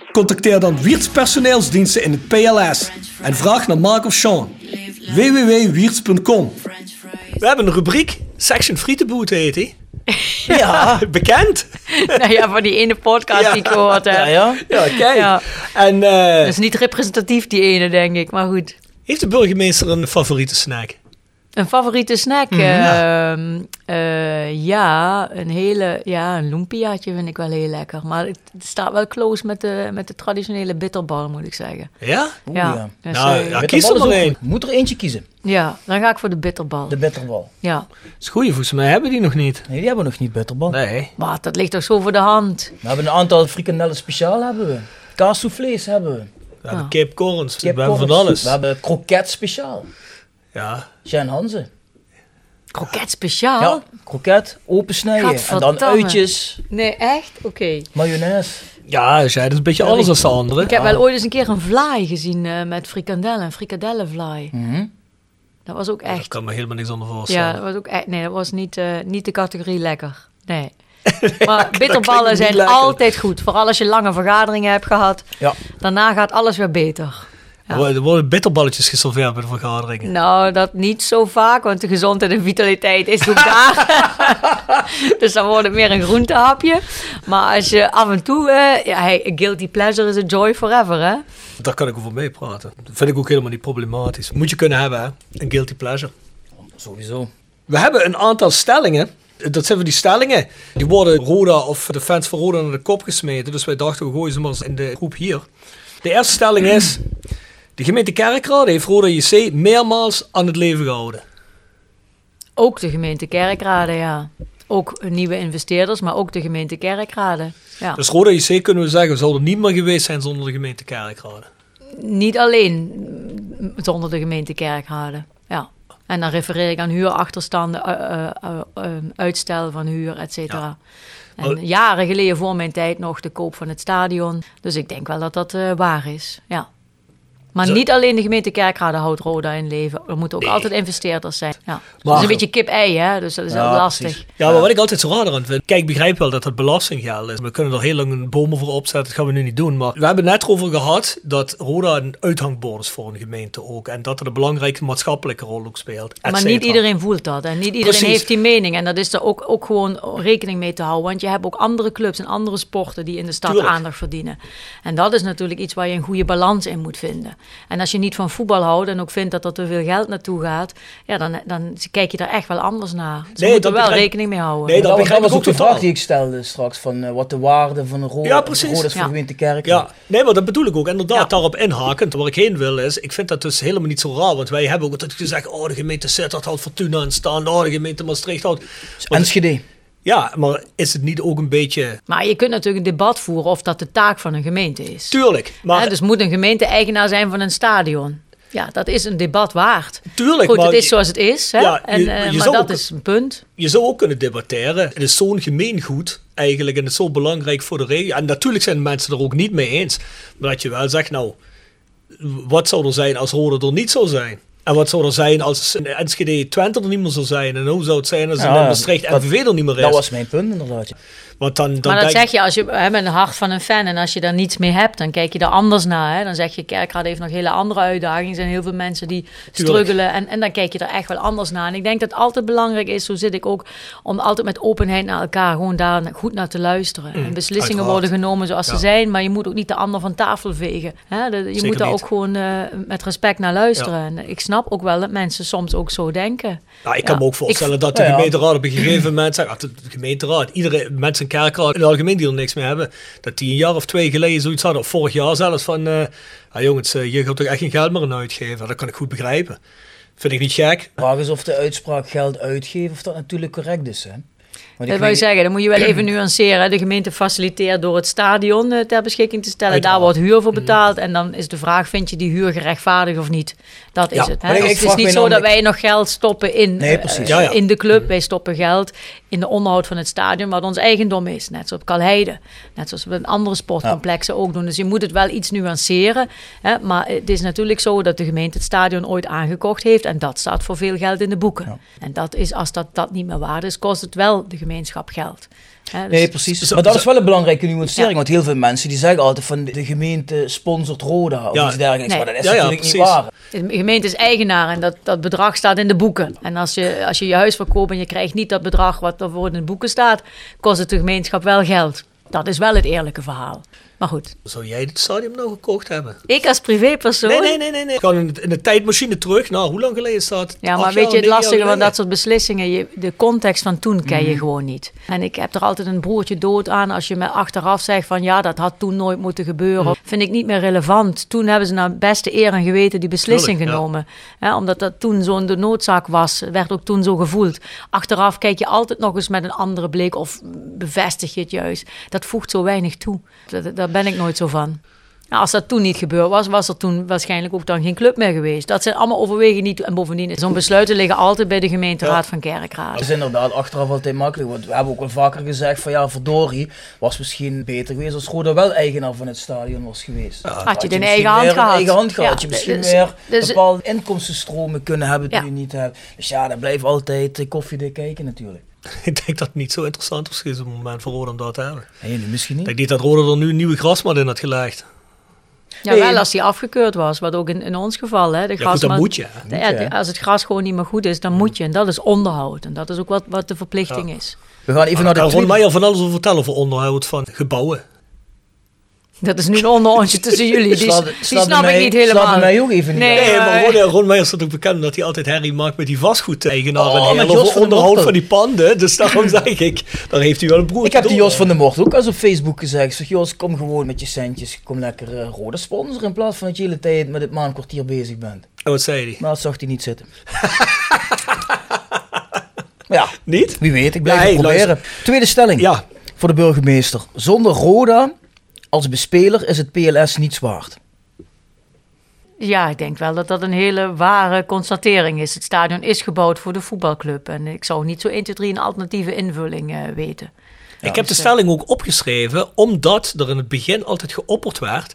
Contacteer dan Wiert's Personeelsdiensten in het PLS en vraag naar Mark of Sean. www.wierts.com We hebben een rubriek, Section Frietenboot heet die. Ja. Bekend. nou ja, van die ene podcast die ik gehoord heb. Ja, ja. Ja, kijk. Ja. En eh, Dat is niet representatief, die ene, denk ik. Maar goed. heeft de burgemeester een favoriete snack? Een favoriete snack? Mhm. Ehm, eh, ja, een hele... Ja, een lumpiaatje vind ik wel heel lekker. Maar het staat wel close met de, met de traditionele bitterbal, moet ik zeggen. Ja? Oeh, ja. ja. Dus, Nou, eh, ja. Kies er maar één. Moet er eentje kiezen. ja, dan ga ik voor de bitterbal. De bitterbal. Ja. is goed, volgens mij hebben die nog niet. Nee, die hebben we nog niet, bitterbal. Nee. Maar dat ligt toch zo voor de hand. We hebben een aantal frikandellen speciaal hebben we. Kaassoufflés hebben we. We hebben Ja. Cape Corns, we hebben van alles. We hebben kroket speciaal. Ja. Jan Hanze. Kroket speciaal? Ja, kroket, opensnijden. En dan uitjes, Nee, echt? Oké. mayonaise. Ja, dus jij, dat is een beetje alles als de andere. Ik heb wel ooit eens een keer een vlaai gezien eh, met frikandellen. Een frikadellenvlaai. Mhm. Dat was ook Ik echt... kan me helemaal niks onder voorstellen. Ja, dat was ook echt... Nee, dat was niet, eh, niet de categorie lekker. Nee. Maar bitterballen zijn lekker. altijd goed. Vooral als je lange vergaderingen hebt gehad. Ja. Daarna gaat alles weer beter. Ja. Er worden- Er worden bitterballetjes geserveerd bij de vergaderingen. Nou, dat niet zo vaak, want de gezondheid en vitaliteit is ook daar. dus dan wordt het meer een groentehapje. Maar als je af en toe... eh, ja, hey, a guilty pleasure is a joy forever, hè? Daar kan ik over meepraten. Dat vind ik ook helemaal niet problematisch. Moet je kunnen hebben, hè? Een guilty pleasure. Sowieso. We hebben een aantal stellingen. Dat zijn van die stellingen. Die worden Roda of de fans van Roda naar de kop gesmeten. Dus wij dachten, we gooien ze maar eens in de groep hier. De eerste stelling is... De gemeente Kerkrade heeft Roda JC meermaals aan het leven gehouden. Ook de gemeente Kerkrade, ja. Ook nieuwe investeerders, maar ook de gemeente Kerkrade. Ja. Dus Roda JC kunnen we zeggen, zou er niet meer geweest zijn zonder de gemeente Kerkrade. Niet alleen zonder de gemeente Kerkrade. Ja. En dan refereer ik aan huurachterstanden, eh, eh, eh, uitstel van huur, et cetera. En Maar- jaren geleden voor mijn tijd nog de koop van het stadion. Dus ik denk wel dat dat waar is. Ja. Maar Zo- niet alleen de gemeente Kerkrade houdt Roda in leven. Er moeten ook Nee. altijd investeerders zijn. Ja. dat Maar- is een beetje kip-ei, hè? Dus dat is Ja, lastig. precies. Ja, maar wat ik altijd zo raar aan vind. Kijk, ik begrijp wel dat het belastinggeld is. We kunnen er heel lang een bomen voor opzetten. Dat gaan we nu niet doen. Maar we hebben het net over gehad dat Roda een uithangbord is voor een gemeente ook. En dat het een belangrijke maatschappelijke rol ook speelt. et Maar niet iedereen voelt dat. En niet iedereen Precies. heeft die mening. En dat is er ook, ook gewoon rekening mee te houden. Want je hebt ook andere clubs en andere sporten die in de stad Tuurlijk. aandacht verdienen. En dat is natuurlijk iets waar je een goede balans in moet vinden. En als je niet van voetbal houdt en ook vindt dat er te veel geld naartoe gaat, ja, dan, dan kijk je daar echt wel anders naar. Dus Nee, moeten dat wel begrijp- rekening mee houden. Nee, dat dat, was- ook de vraag die ik stelde straks. Van eh, wat de waarde van een rode, Ja, precies. is voor Ja. gemeente Kerk. Ja, nee, maar dat bedoel ik ook. Inderdaad, Ja. daarop inhakend. Waar ik heen wil is, ik vind dat dus helemaal niet zo raar. Want wij hebben ook altijd gezegd, oh, de gemeente Sittard houdt Fortuna aan staan. Oh, de gemeente Maastricht houdt... Enschede. Ja, maar is het niet ook een beetje... Maar je kunt natuurlijk een debat voeren of dat de taak van een gemeente is. Tuurlijk, maar... Dus moet een gemeente eigenaar zijn van een stadion? Ja, dat is een debat waard. Tuurlijk, Goed, maar het is zoals het is. Hè? Ja, en, je- eh, maar dat ook- is een punt. je zou ook kunnen debatteren. Het is zo'n gemeengoed eigenlijk en het is zo belangrijk voor de regio. En natuurlijk zijn mensen er ook niet mee eens. Maar dat je wel zegt, nou, wat zou er zijn als Rode er niet zou zijn? En wat zou er zijn als een Enschede Twente er niet meer zou zijn? En hoe zou het zijn als een Maastricht MVV er niet meer is? Dat was mijn punt inderdaad. Want dan, dan maar dat denk- zeg je als je hè, met een hart van een fan en als je daar niets mee hebt, dan kijk je daar anders naar. Hè? Dan zeg je, Kerkrade heeft nog hele andere uitdagingen. Er zijn heel veel mensen die struggelen en, en dan kijk je er echt wel anders naar. En ik denk dat het altijd belangrijk is, zo zit ik ook, om altijd met openheid naar elkaar gewoon daar goed naar te luisteren. en beslissingen uiteraard. worden genomen zoals Ja. ze zijn, maar je moet ook niet de ander van tafel vegen. Hè? De- je Zeker moet daar niet. ook gewoon eh, met respect naar luisteren. En ik snap ook wel dat mensen soms ook zo denken. Nou, ik kan me ook voorstellen dat de gemeenteraad op een gegeven moment zegt, ah, de gemeenteraad, iedere mensen kerkraad in het algemeen die er niks mee hebben, dat die een jaar of twee geleden zoiets hadden, of vorig jaar zelfs, van, eh ah, jongens, eh, je gaat toch echt geen geld meer aan uitgeven. Dat kan ik goed begrijpen. Vind ik niet gek. De vraag is of de uitspraak geld uitgeven, of dat natuurlijk correct is. Hè? ik Dat wil je zeggen, dan moet je wel even nuanceren. De gemeente faciliteert door het stadion eh, ter beschikking te stellen. Uiteraard. Daar wordt huur voor betaald. En dan is de vraag, vind je die huur gerechtvaardigd of niet? Dat is Ja. het. Hè? Dus ik het is niet zo dat wij nog geld stoppen in, Nee, precies. Ja, ja. in de club. Wij stoppen geld in de onderhoud van het stadion, wat ons eigendom is. Net zoals op Kalheide. Net zoals we in andere sportcomplexen ook doen. Dus je moet het wel iets nuanceren. Hè? Maar het is natuurlijk zo dat de gemeente het stadion ooit aangekocht heeft. En dat staat voor veel geld in de boeken. En dat is, als dat, dat niet meer waard is, kost het wel de gemeenschap geld. Hè? Dus- Nee, precies. Zo- maar dat zo- is wel een belangrijke nuancering. Ja. Want heel veel mensen die zeggen altijd van de gemeente sponsort Roda of Ja. iets dergelijks. Nee. Maar dat is Ja, ja, natuurlijk niet waar. De gemeente is eigenaar en dat, dat bedrag staat in de boeken. En als je, als je je huis verkoopt en je krijgt niet dat bedrag wat ervoor in de boeken staat, kost het de gemeenschap wel geld. Dat is wel het eerlijke verhaal. Maar goed, Zou jij het stadion nou gekocht hebben? ik als privépersoon. Nee, nee, nee, nee. nee. Gewoon in de, in de tijdmachine terug. Nou, hoe lang geleden staat? Ja, maar weet je, het lastige van dat soort beslissingen, je, de context van toen ken Mhm. je gewoon niet. En ik heb er altijd een broertje dood aan als je me achteraf zegt van ja, dat had toen nooit moeten gebeuren. Mhm. Vind ik niet meer relevant. Toen hebben ze naar beste eer en geweten die beslissing Tuurlijk, ja. genomen. Omdat dat toen zo'n de noodzaak was, werd ook toen zo gevoeld. Achteraf kijk je altijd nog eens met een andere blik of bevestig je het juist. Dat voegt zo weinig toe. Dat- Daar ben ik nooit zo van. Nou, als dat toen niet gebeurd was, was er toen waarschijnlijk ook dan geen club meer geweest. Dat zijn allemaal overwegingen niet. En bovendien, zo'n besluiten liggen altijd bij de gemeenteraad van Kerkrade. Dat is inderdaad achteraf altijd makkelijk. Want we hebben ook wel vaker gezegd van ja, verdorie, was misschien beter geweest als Roda wel eigenaar van het stadion was geweest. Had je Had het in misschien eigen hand gehad. eigen hand gehad. Ja, Had je misschien dus- meer dus- bepaalde inkomstenstromen kunnen hebben die Ja. je niet hebt. Dus ja, dat blijft altijd eh, koffiedik kijken natuurlijk. Ik denk dat het niet zo interessant was geweest op het moment voor Roda om dat te hebben. Nee, nu misschien Ik niet. denk niet dat Roda er nu een nieuwe grasmat in had gelegd. Ja, wel als die afgekeurd was, wat ook in, in ons geval. Hè, de Ja, goed, moet je. Moet als het gras gewoon niet meer goed is, dan moet je. En dat is onderhoud. En dat is ook wat, wat de verplichting is. We gaan even Maar naar de tweede. Meijer van alles over vertellen over onderhoud van gebouwen. Dat is nu een onderhondje tussen jullie. Die, Slaat- die slaat snap mij- ik niet helemaal. mij ook even niet Nee. Nee, maar- Ron, Ron Meijer staat ook bekend dat hij altijd herrie maakt met die vastgoedeigenaren Oh, en heel over onderhoud van die panden. Dus daarom zeg ik, daar heeft hij wel een broertje Ik heb die. Jos van der Mort ook eens op Facebook gezegd. Ik zeg, Jos, kom gewoon met je centjes. Kom lekker eh rode sponsor in plaats van dat je de hele tijd met het maandkwartier bezig bent. En wat zei hij? Maar dat zag hij niet zitten. ja, Niet? wie weet, ik blijf Ja, het hey, proberen. Tweede stelling Ja, voor de burgemeester. Zonder Roda als bespeler is het PLS niets waard. Ja, ik denk wel dat dat een hele ware constatering is. Het stadion is gebouwd voor de voetbalclub. En ik zou niet zo 1, 2, 3 een alternatieve invulling eh, weten. ik heb de stelling ook opgeschreven omdat er in het begin altijd geopperd werd.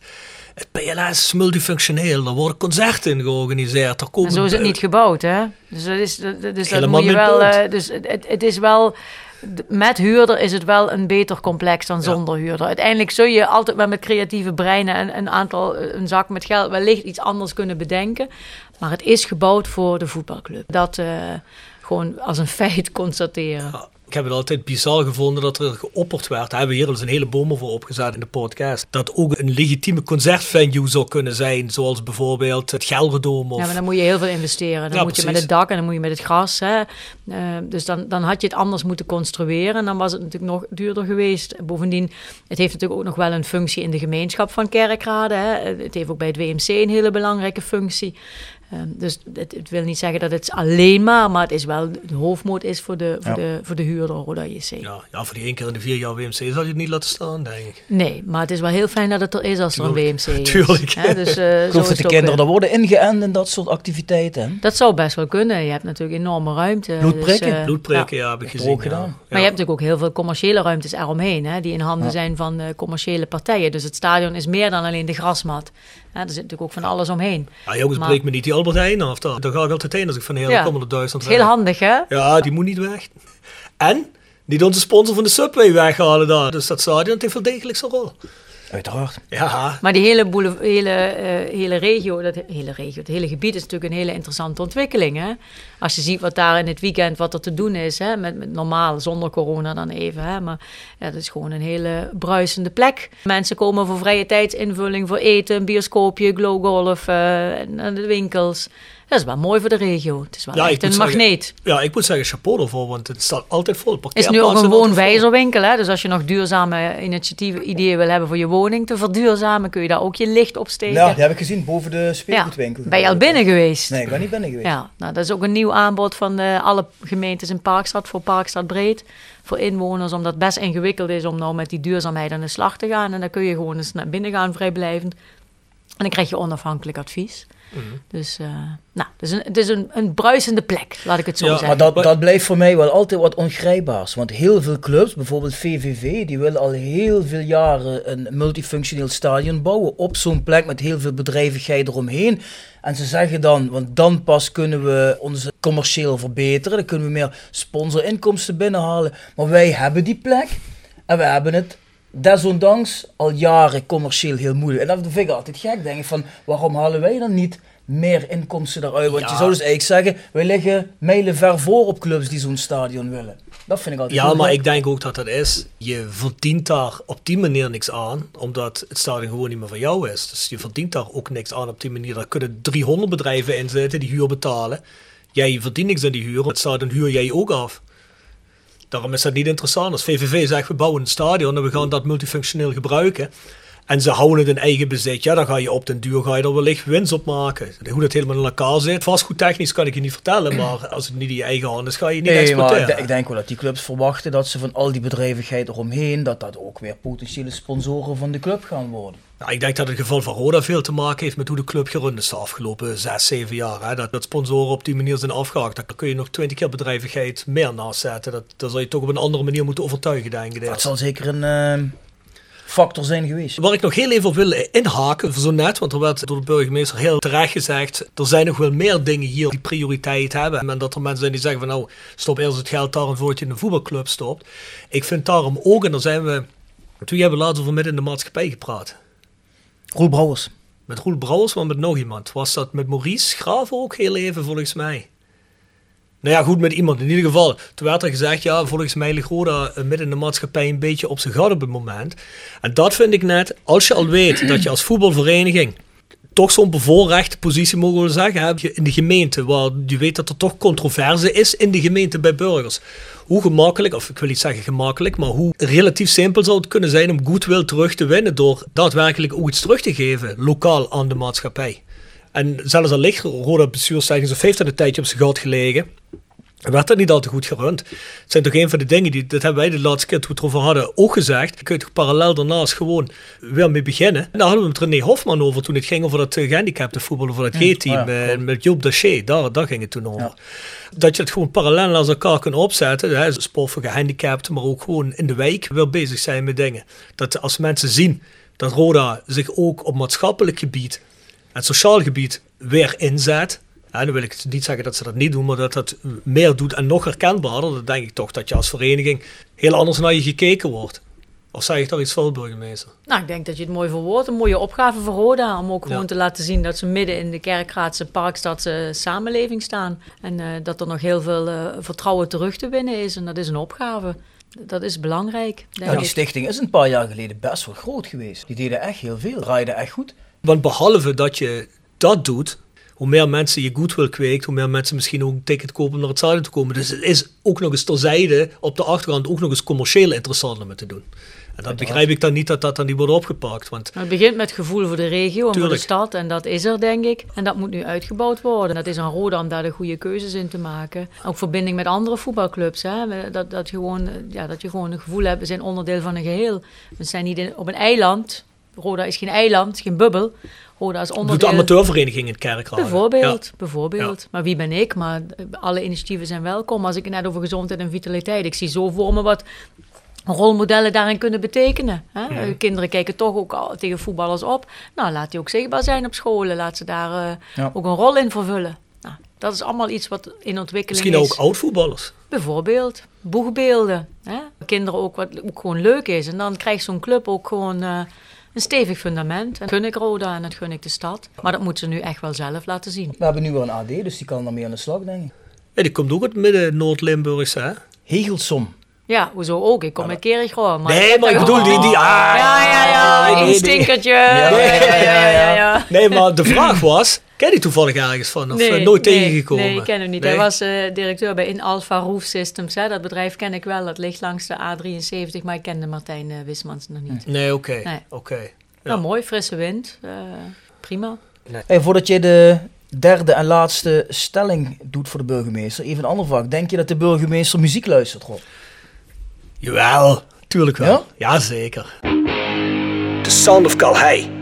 Het PLS is multifunctioneel, er worden concerten in georganiseerd. Er komen En zo is het niet gebouwd, hè? Dus dat is, dus dat moet je wel. eh, dus het is wel. Met huurder is het wel een beter complex dan zonder huurder. Uiteindelijk zul je altijd met creatieve breinen en een aantal, eh, een zak met geld, wellicht iets anders kunnen bedenken. Maar het is gebouwd voor de voetbalclub. Dat eh, gewoon als een feit constateren. Ik heb het altijd bizar gevonden dat er geopperd werd. Daar hebben we hier al eens een hele boom voor opgezet in de podcast. Dat ook een legitieme concertvenue zou kunnen zijn. Zoals bijvoorbeeld het Gelredome. Of... Ja, maar dan moet je heel veel investeren. Dan Ja, moet je met het dak en dan moet je met het gras. Hè. Eh, dus dan, dan had je het anders moeten construeren. En dan was het natuurlijk nog duurder geweest. Bovendien, het heeft natuurlijk ook nog wel een functie in de gemeenschap van Kerkrade. Hè. Het heeft ook bij het WMC een hele belangrijke functie. Eh, dus het, het wil niet zeggen dat het alleen maar, maar het is wel, de hoofdmoot is voor de, voor Ja. de, voor de huurder, Roda JC. Ja, ja, voor die één keer in de vier jaar WMC zal je het niet laten staan, denk ik. Nee, maar het is wel heel fijn dat het er is als er een. WMC is. Tuurlijk. Hè, dus, eh, Ik geloof dat de kinderen daar worden ingeënt in dat soort activiteiten. Dat zou best wel kunnen. Je hebt natuurlijk enorme ruimte. Bloedprikken? Dus, Bloedprikken, ja. ja, heb ik gezien. ook ja. gedaan. Ja. Maar je hebt natuurlijk ook heel veel commerciële ruimtes eromheen, hè, die in handen Ja. zijn van eh, commerciële partijen. Dus het stadion is meer dan alleen de grasmat. Hè, er zit natuurlijk ook van alles omheen. Ja, jongens, Maar- breek me niet die Albert Heijn af. Daar, daar ga ik altijd heen als ik van heel Ja. kom naar Duitsland heel handig, hè? Ja, die moet niet weg. En niet onze sponsor van de Subway weghalen daar. Dus dat stadion heeft wel degelijk zijn rol. Uiteraard. Ja, Maar die hele, hele, eh, hele regio, dat hele regio, het hele gebied is natuurlijk een hele interessante ontwikkeling. Hè? Als je ziet wat daar in het weekend wat er te doen is, hè? Met, met normaal, zonder corona dan even. Hè? Maar ja, dat is gewoon een hele bruisende plek. Mensen komen voor vrije tijdsinvulling, voor eten, een bioscoopje, glow golf, eh, naar de winkels. Dat is wel mooi voor de regio. Het is wel Ja, echt een zeggen- magneet. Ja, ik moet zeggen chapeau ervoor, want het staat altijd vol. Het is nu ook een woonwijzerwinkel. Hè? Dus als je nog duurzame initiatieven, ideeën wil hebben voor je woning te verduurzamen, kun je daar ook je licht op steken. Ja, die heb ik gezien boven de speelgoedwinkel. Ben je al binnen geweest? Nee, ik ben niet binnen geweest. Ja, nou, dat is ook een nieuw aanbod van eh, alle gemeentes in Parkstad voor Parkstad Breed. Voor inwoners, omdat het best ingewikkeld is om nou met die duurzaamheid aan de slag te gaan. En dan kun je gewoon eens naar binnen gaan, vrijblijvend. En dan krijg je onafhankelijk advies. Dus, eh, nou, het is, een, het is een, een bruisende plek, laat ik het zo Ja, zeggen. Maar dat, dat blijft voor mij wel altijd wat ongrijpbaars. Want heel veel clubs, bijvoorbeeld VVV, die willen al heel veel jaren een multifunctioneel stadion bouwen. Op zo'n plek met heel veel bedrijvigheid eromheen. En ze zeggen dan, want dan pas kunnen we ons commercieel verbeteren. Dan kunnen we meer sponsorinkomsten binnenhalen. Maar wij hebben die plek en we hebben het desondanks al jaren commercieel heel moeilijk. En dat vind ik altijd gek, denk ik, van waarom halen wij dan niet meer inkomsten daaruit? Want je zou dus eigenlijk zeggen, wij liggen mijlenver voor op clubs die zo'n stadion willen. Dat vind ik altijd Ja, maar ik denk ook dat dat is. Je verdient daar op die manier niks aan, omdat het stadion gewoon niet meer van jou is. Dus je verdient daar ook niks aan op die manier. Daar kunnen 300 bedrijven in zitten die huur betalen. Jij verdient niks aan die huur, het stadion huur jij ook af. Daarom is dat niet interessant. Als VVV zegt, we bouwen een stadion en we gaan dat multifunctioneel gebruiken. En ze houden het in eigen bezit. Ja, dan ga je op den duur ga je er wellicht winst op maken. Hoe dat helemaal in elkaar zit. Vastgoedtechnisch kan ik je niet vertellen. Maar als het niet in je eigen hand is, ga je niet Nee, maar exporteren. ik denk wel dat die clubs verwachten dat ze van al die bedrijvigheid eromheen, dat dat ook weer potentiële sponsoren van de club gaan worden. Nou, ik denk dat het geval van Roda veel te maken heeft met hoe de club gerund is de afgelopen zes, zeven jaar. Hè. Dat, dat sponsoren op die manier zijn afgehaakt. Daar kun je nog twintig keer bedrijvigheid meer naast zetten. Dat, dat zal je toch op een andere manier moeten overtuigen, denk ik. Dat zal zeker een eh, factor zijn geweest. Waar ik nog heel even op wil inhaken, zo net, want er werd door de burgemeester heel terecht gezegd, er zijn nog wel meer dingen hier die prioriteit hebben. En dat er mensen zijn die zeggen van nou, stop eerst het geld daar en voordat je in een voetbalclub stopt. Ik vind daarom ook, en daar zijn we, toen hebben we later over midden in de maatschappij gepraat. Roel Brouwers. Met Roel Brouwers, maar met nog iemand. Was dat met Maurice Graven ook heel even, volgens mij? Nou ja, goed, met iemand. In ieder geval, toen werd er gezegd, ja, volgens mij ligt Roda eh, midden in de maatschappij een beetje op zijn gat op het moment. En dat vind ik net, als je al weet dat je als voetbalvereniging toch zo'n bevoorrechte positie, mogen we zeggen, heb je in de gemeente, waar je weet dat er toch controverse is in de gemeente bij burgers. Hoe gemakkelijk, of ik wil niet zeggen gemakkelijk, maar hoe relatief simpel zou het kunnen zijn om goodwill terug te winnen door daadwerkelijk ook iets terug te geven, lokaal aan de maatschappij. En zelfs al ligt Roda bestuurstechnisch of heeft dat een tijdje op zijn gat gelegen, werd dat niet al te goed gerund. Het zijn toch een van de dingen, die, dat hebben wij de laatste keer toen we het erover hadden ook gezegd. Je kunt toch parallel daarnaast gewoon weer mee beginnen. En daar hadden we het René Hofman over toen het ging over dat uh, gehandicapte voetbal, over dat G-team oh ja, uh, met Joop Daché. Daar, daar ging het toen over. Ja. Dat je het gewoon parallel naast elkaar kunt opzetten. Hè, sport voor gehandicapten, maar ook gewoon in de wijk weer bezig zijn met dingen. Dat als mensen zien dat Roda zich ook op maatschappelijk gebied en sociaal gebied weer inzet. Ja, dan wil ik niet zeggen dat ze dat niet doen, maar dat dat meer doet en nog herkenbaarder. Dan denk ik toch dat je als vereniging heel anders naar je gekeken wordt. Of zeg ik toch iets vol, burgemeester? Nou, ik denk dat je het mooi verwoordt. Een mooie opgave voor Roda. Om ook gewoon ja. te laten zien dat ze midden in de kerkraadse, parkstadse samenleving staan. En uh, dat er nog heel veel uh, vertrouwen terug te winnen is. En dat is een opgave. Dat is belangrijk. Ja, die ik. stichting is een paar jaar geleden best wel groot geweest. Die deden echt heel veel, draaiden echt goed. Want behalve dat je dat doet, hoe meer mensen je goed wil kweekt, hoe meer mensen misschien ook een ticket kopen om naar het stadion te komen. Dus het is ook nog eens terzijde op de achtergrond ook nog eens commercieel interessant om het te doen. En dat begrijp ik dan niet dat dat dan niet wordt opgepakt. Want het begint met gevoel voor de regio en Tuurlijk. voor de stad. En dat is er, denk ik. En dat moet nu uitgebouwd worden. Dat is aan Roda om daar de goede keuzes in te maken. Ook verbinding met andere voetbalclubs. Hè? Dat, dat, je gewoon, ja, dat je gewoon een gevoel hebt, we zijn onderdeel van een geheel. We zijn niet in, op een eiland. Roda is geen eiland, geen bubbel. Roda is onderdeel... Doet de amateurvereniging in Kerkrade. Bijvoorbeeld, ja. bijvoorbeeld. Ja. Maar wie ben ik? Maar alle initiatieven zijn welkom. Als ik het net over gezondheid en vitaliteit... Ik zie zo voor me wat rolmodellen daarin kunnen betekenen. Hè? Ja. Kinderen kijken toch ook al tegen voetballers op. Nou, laat die ook zichtbaar zijn op scholen. Laat ze daar uh, ja. ook een rol in vervullen. Nou, dat is allemaal iets wat in ontwikkeling Misschien is. ook oud-voetballers. Bijvoorbeeld, boegbeelden. Hè? Kinderen ook wat ook gewoon leuk is. En dan krijgt zo'n club ook gewoon... Uh, een stevig fundament. En dat gun ik Roda en dat gun ik de stad. Maar dat moeten ze nu echt wel zelf laten zien. We hebben nu wel een AD, dus die kan daarmee aan de slag, denk ik. Ja, die komt ook uit midden Noord-Limburgse, hè? Hegelsom. Ja, hoezo ook? Ik kom met Kerig gewoon. Maar Nee, maar ik bedoel die... die ah, Ja, ja, ja. nee, Een nee. stinkertje. Ja, ja, ja, ja, ja. Nee, maar de vraag was... Ken je toevallig ergens van? Of eh, nooit nee, tegengekomen? Nee, ik ken hem niet. Nee? Hij was eh, directeur bij In Alpha Roof Systems. Hè. Dat bedrijf ken ik wel. Dat ligt langs de A73. Maar ik kende Martijn eh, Wismans nog niet. Nee, oké. Nee. oké. Nou, mooi. Frisse wind. Eh, prima. Hey, voordat je de derde en laatste stelling doet voor de burgemeester, even een ander vak. Denk je dat de burgemeester muziek luistert, Rob? Jawel, tuurlijk wel. Ja? Jazeker. The Sound of Calhei.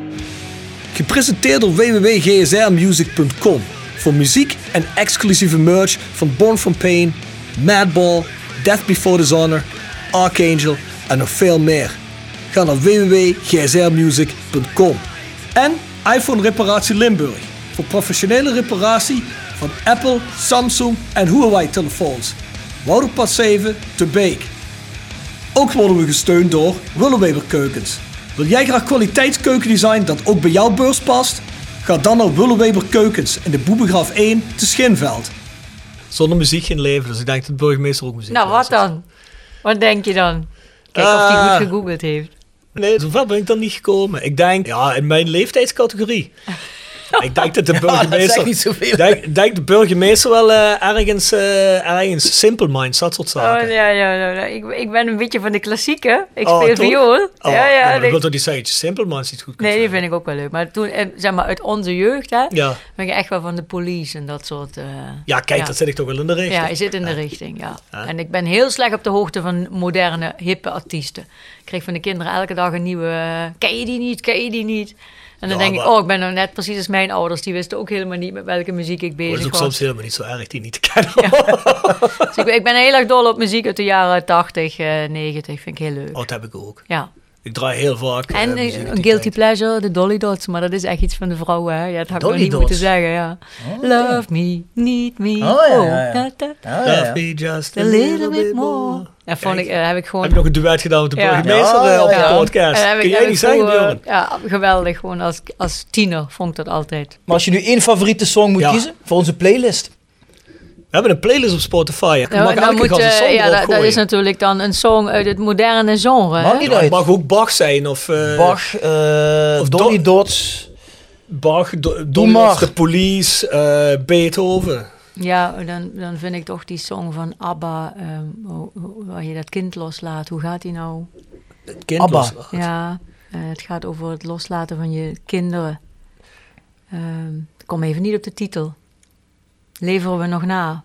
Gepresenteerd door www.gsrmusic.com. Voor muziek en exclusieve merch van Born From Pain, Madball, Death Before Dishonor, Archangel en nog veel meer. Ga naar www.gsrmusic.com. En iPhone Reparatie Limburg. Voor professionele reparatie van Apple, Samsung en Huawei telefoons. Wouderpad 7 te Beek. Ook worden we gesteund door Willeweber Keukens. Wil jij graag kwaliteitskeukendesign dat ook bij jouw beurs past? Ga dan naar Willeweber Keukens in de Boebegraaf 1 te Schinveld. Zonder muziek geen leven, dus ik denk dat de burgemeester ook muziek Nou, wat dan? Wat denk je dan? Kijk of hij Ah. goed gegoogeld heeft. Nee, zover ben ik dan niet gekomen. Ik denk, ja, in mijn leeftijdscategorie. ik denk dat de burgemeester... zegt niet zoveel. Ik denk, denk de burgemeester wel eh, ergens, eh, ergens Simple Minds, dat soort zaken. Oh, ja, ja, ja, ja. Ik, ik ben een beetje van de klassieke. Ik Oh, speel toch? viool. Oh, ja, ja. maar ik nee. wil toch niet zeggen dat je Simple Minds niet goed kunt Nee, die vind ik ook wel leuk. Maar toen, eh, zeg maar, uit onze jeugd, hè, Ja. ben ik echt wel van de police en dat soort... eh, Ja, kijk, Ja. dat zit ik toch wel in de richting. Ja, je zit in de richting, ja. En ik ben heel slecht op de hoogte van moderne, hippe artiesten. Ik kreeg van de kinderen elke dag een nieuwe... ken je die niet? Ken je die niet? En dan Ja, denk ik, oh, ik ben nou net precies als mijn ouders. Die wisten ook helemaal niet met welke muziek ik Dat bezig is ook was. soms helemaal niet zo erg die niet te kennen. Dus ik, ik ben heel erg dol op muziek uit de jaren 80, eh 90. Vind ik heel leuk. Oh, dat heb ik ook. Ja. Ik draai heel vaak. eh, En eh, een die guilty tijd. pleasure, de Dolly Dots. Maar dat is echt iets van de vrouwen, hè. Ja, dat had ik nog Dolly niet Dots? moeten zeggen, ja. Love me, need me, Oh, ja, ja, ja. da, da, Ja, ja, Love ja. me just a, little bit more. En vond ik, eh, heb ik gewoon... Heb je nog een duet gedaan met de Ja. burgemeester Ja, eh, op ja. de podcast? Ik- Kun jij niet zeggen, Björn? Ja, geweldig. Gewoon als, als tiener vond ik dat altijd. Maar als je nu één favoriete song moet Ja. kiezen voor onze playlist. We hebben een playlist op Spotify. Ik Nou, mag dan moet, song ja, dat, is natuurlijk dan een song uit het moderne genre. Mag niet Ja, uit. mag ook Bach zijn of... eh, Bach, eh, of Dolly Do- Dots. Bach, Do- de Police, eh, Beethoven. Ja, dan, dan vind ik toch die song van ABBA, ehm, hoe- hoe- waar je dat kind loslaat. Hoe gaat die nou? Het kind Abba. loslaat. Ja, het gaat over het loslaten van je kinderen. Ehm, ik kom even niet op de titel. Leveren we nog na?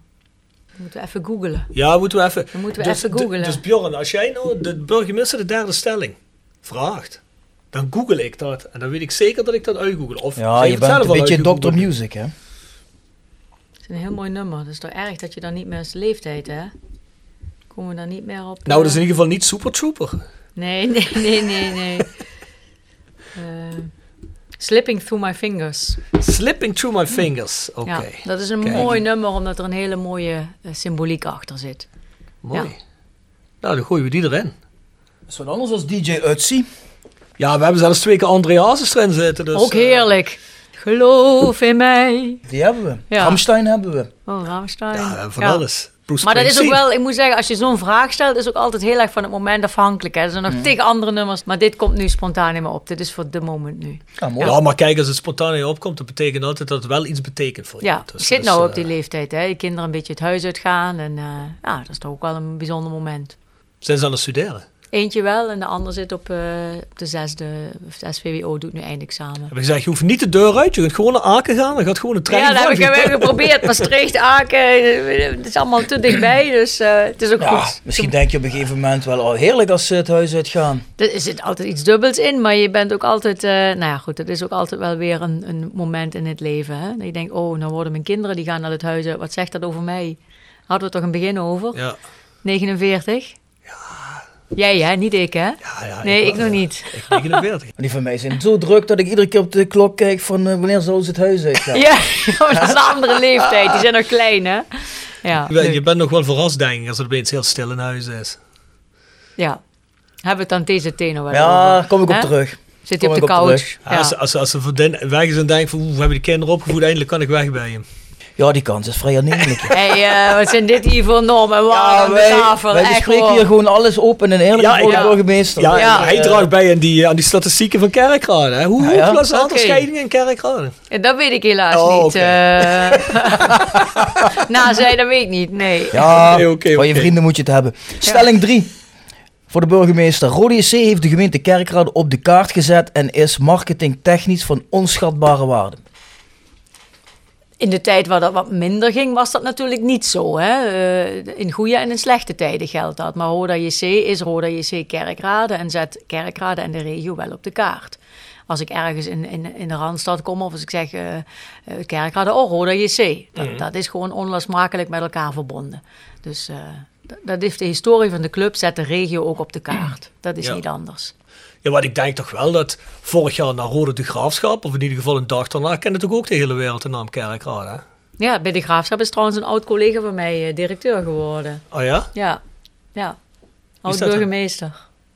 Moeten we even googlen. Ja, moeten we even... Dan moeten we dus, even d- googlen. Dus Bjorn, als jij nou de burgemeester de derde stelling vraagt, dan google ik dat. En dan weet ik zeker dat ik dat uitgoogle. Of Ja, jij je hebt zelf bent een al beetje Dr. Music, hè? Het is een heel mooi nummer. Het is toch erg dat je dan niet meer als leeftijd, hè? Komen we dan niet meer op... Nou, dat is eh, in ieder geval niet Super Trooper. Nee, nee, nee, nee, nee. Slipping Through My Fingers. Slipping Through My Fingers. Oké. Ja, dat is een Kijk. mooi nummer, omdat er een hele mooie eh, symboliek achter zit. Mooi. Ja. Nou, dan gooien we die erin. Dat is wat anders als DJ Utsi. Ja, we hebben zelfs twee keer André Hazes erin zitten. Dus, Ook eh, heerlijk. Geloof in mij. Die hebben we. Ja. Ramstein hebben we. Oh, Rammstein. ja, we hebben van Ja. alles. Bruce Maar dat is ook wel, ik moet zeggen, als je zo'n vraag stelt, is ook altijd heel erg van het moment afhankelijk. Hè. Er zijn nog Mm. tig andere nummers, maar dit komt nu spontaan in me op. Dit is voor de moment nu. Ja, mooi. Ja, maar kijk, als het spontaan in je opkomt, dat betekent altijd dat het wel iets betekent voor je. Ja, Dus ik zit nou op die eh, leeftijd. Hè. Je kinderen een beetje het huis uitgaan. En eh, ja, dat is toch ook wel een bijzonder moment. Zijn ze aan het studeren? Eentje wel en de ander zit op, eh, de zesde, of de SVWO, doet nu eindexamen. Heb ik gezegd, je hoeft niet de deur uit, je kunt gewoon naar Aken gaan, dan gaat gewoon een trein Ja, dat heb ik ik geprobeerd. Maastricht, Aken, het is allemaal te dichtbij, dus eh, het is ook Ja, goed. misschien denk je op een gegeven moment wel, oh heerlijk als ze het huis uitgaan. Er zit altijd iets dubbels in, maar je bent ook altijd... eh, nou ja, goed, het is ook altijd wel weer een, een moment in het leven. Hè? Dat je denkt, oh, nou worden mijn kinderen, die gaan naar het huis uit. Wat zegt dat over mij? Hadden we toch een begin over? Ja, 49? Ja. Jij, hè? Niet ik, hè? ja, ja. nee, ik nog ja. niet. Ik 49. Maar die van mij zijn zo druk dat ik iedere keer op de klok kijk van eh, wanneer zal ze het huis uitgaan. Ja, maar dat is een andere leeftijd. Die zijn nog klein, hè? Ja, Je bent- je bent nog wel verrast, denk ik, als het opeens heel stil in huis is. ja. Hebben we het aan deze tenen wel Ja, over, kom ik op terug. Zit hij op de op couch? Ja, Als, als, als vriendin weg is en denkt van, we hebben die kinderen opgevoed, eindelijk kan ik weg bij hem. Ja, die kans is vrij aannemelijk. Hey, eh, wat zijn dit hier voor normen en waarden Ja, wij, tafel? wij Echt bespreken hoor. hier gewoon alles open en eerlijk Ja, voor ja. de burgemeester. Ja, Ja. hij draagt bij aan die, aan die statistieken van Kerkrade. Hè? Hoe hoog ja. was het aantal scheidingen in Kerkrade? Ja, Dat weet ik helaas Oh, niet. eh. nou, zij, dat weet ik niet. Nee. Ja, van je vrienden moet je het hebben. Stelling 3. Voor de burgemeester. Rode SC heeft de gemeente Kerkrade op de kaart gezet en is marketingtechnisch van onschatbare waarde. In de tijd waar dat wat minder ging, was dat natuurlijk niet zo. Hè? Eh, in goede en in slechte tijden geldt dat. Maar Roda JC is Roda JC Kerkrade en zet Kerkrade en de regio wel op de kaart. Als ik ergens in, in, in de Randstad kom of als ik zeg eh, eh, Kerkrade, oh Roda JC. Dat, dat is gewoon onlosmakelijk met elkaar verbonden. Dus dat, heeft de historie van de club, zet de regio ook op de kaart. Dat is Ja. niet anders. Ja, maar ik denk toch wel dat vorig jaar naar Rode de Graafschap, of in ieder geval een dag daarna, kende toch ook de hele wereld de naam Kerkrade. Hè? Ja, bij de Graafschap is trouwens een oud collega van mij eh, directeur geworden. Oh ja? Ja, ja. is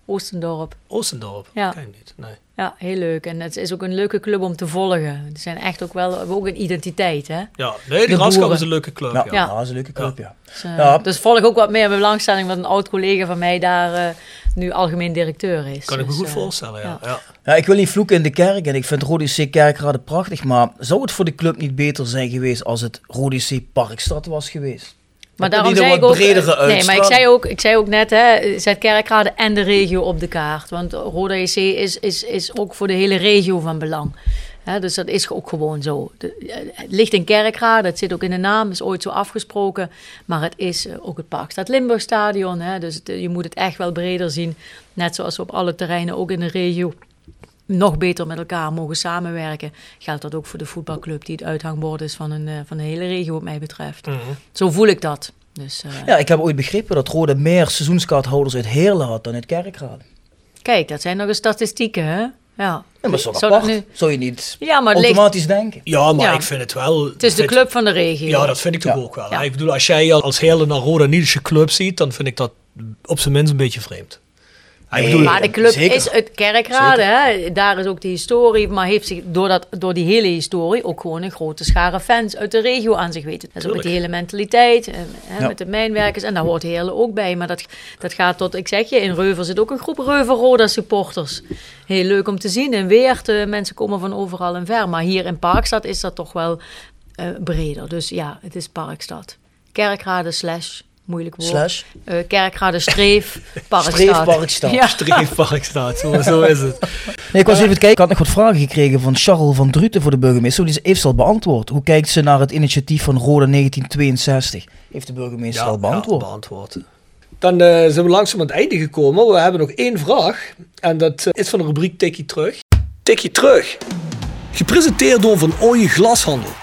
Oostendorp. Oostendorp? Ja. Ken ik niet, nee. Ja, heel leuk. En het is ook een leuke club om te volgen. Het zijn echt ook wel we hebben ook een identiteit, hè? Ja, nee, de, boeren. is een leuke club. Ja, Ja. ja. is een leuke club, ja. Dus, eh, Ja. dus volg ook wat meer met belangstelling, want een oud collega van mij daar eh, nu algemeen directeur is. Kan ik me Dus, goed eh, voorstellen, ja. ja. ja. Ja, ik wil niet vloeken in de kerk en ik vind Rode SC Kerkrade prachtig, maar zou het voor de club niet beter zijn geweest als het Rode SC Parkstad was geweest? Maar daarom zei ik ook, bredere eh, nee, maar ik zei ook, ik zei ook net, hè, zet Kerkrade en de regio op de kaart. Want Roda JC is, is, is ook voor de hele regio van belang. Dus dat is ook gewoon zo. De- eh, het ligt in Kerkrade, het zit ook in de naam, is ooit zo afgesproken. Maar het is eh, ook het Parkstad Limburg Stadion. Hè, dus het, je moet het echt wel breder zien. Net zoals op alle terreinen, ook in de regio, nog beter met elkaar mogen samenwerken. Geldt dat ook voor de voetbalclub die het uithangbord is van een, eh, van de hele regio, wat mij betreft. Zo voel ik dat. Dus, eh, Ja, ik heb ooit begrepen dat Rode meer seizoenskaarthouders uit Heerlen had dan uit Kerkrade. Kijk, dat zijn nog eens statistieken, hè? Ja. Ja, maar dat apart? nu- Zou je niet Ja, maar ligt- automatisch denken? Ja, maar Ja. ik vind het wel... het is de vind- club van de regio. Ja, dat vind ik toch ook wel. Ja. Ik bedoel, als jij als hele naar Roda Niedische club ziet, dan vind ik dat op zijn minst een beetje vreemd. Bedoel, Maar de club Zeker. is uit Kerkrade, hè? daar is ook de historie, maar heeft zich door, dat, door die hele historie ook gewoon een grote schare fans uit de regio aan zich weten. Dat is ook met die hele mentaliteit, eh, hè, Ja. met de mijnwerkers, en daar hoort Heerlen ook bij. Maar dat, dat gaat tot, ik zeg je, in Reuver zit ook een groep Reuver-Roda supporters. Heel leuk om te zien. In Weert, eh, mensen komen van overal en ver. Maar hier in Parkstad is dat toch wel eh, breder. Dus ja, het is Parkstad. Kerkrade slash, moeilijk woord. Slash? Eh, Kerkrade streef, Parkstad. Streef, Parkstad. Ja. Streefpark staat, zo, zo is het. Nee, ik was even kijken. Ik had nog wat vragen gekregen van Charles van Druten voor de burgemeester. Die heeft ze al beantwoord. Hoe kijkt ze naar het initiatief van Roda 1962? Heeft de burgemeester al beantwoord? Ja, beantwoord. Dan eh, zijn we langzaam aan het einde gekomen. We hebben nog één vraag. En dat eh, is van de rubriek Tikkie Terug. Tikkie Terug. Gepresenteerd door Van Ooyen Glashandel.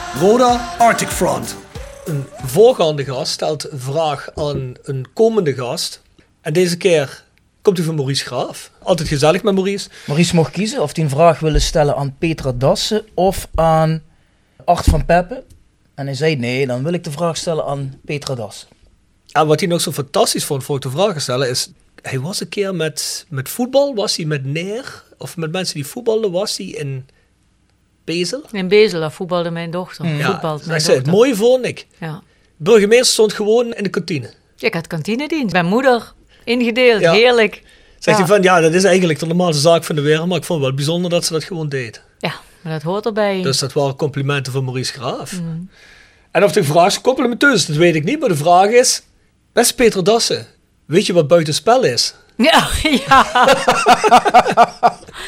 Roda Arctic Front. Een voorgaande gast stelt een vraag aan een komende gast. En deze keer komt hij van Maurice Graaf. Altijd gezellig met Maurice. Maurice mocht kiezen of hij een vraag wilde stellen aan Petra Dassen of aan Art van Peppe. En hij zei nee, dan wil ik de vraag stellen aan Petra Dassen. En wat hij nog zo fantastisch vond voor ik de vraag stellen is... Hij was een keer met, met voetbal, was hij met Neer... Of met mensen die voetbalden, was hij in Bezel. In Bezel, daar voetbalde mijn dochter. Mm. Voetbalt hij mijn het dochter. mooie vond ik. Ja. Burgemeester stond gewoon in de kantine. Ik had kantinedienst. Mijn moeder, ingedeeld, Ja. heerlijk. Zegt Ja. hij van, ja, dat is eigenlijk de normaalste zaak van de wereld... maar ik vond het wel bijzonder dat ze dat gewoon deed. Ja, maar dat hoort erbij. Dus dat waren complimenten van Maurice Graaf. En of de vraag complimenteus is, dat weet ik niet. Maar de vraag is, beste Peter Dassen... Weet je wat buitenspel is? Ja, ja.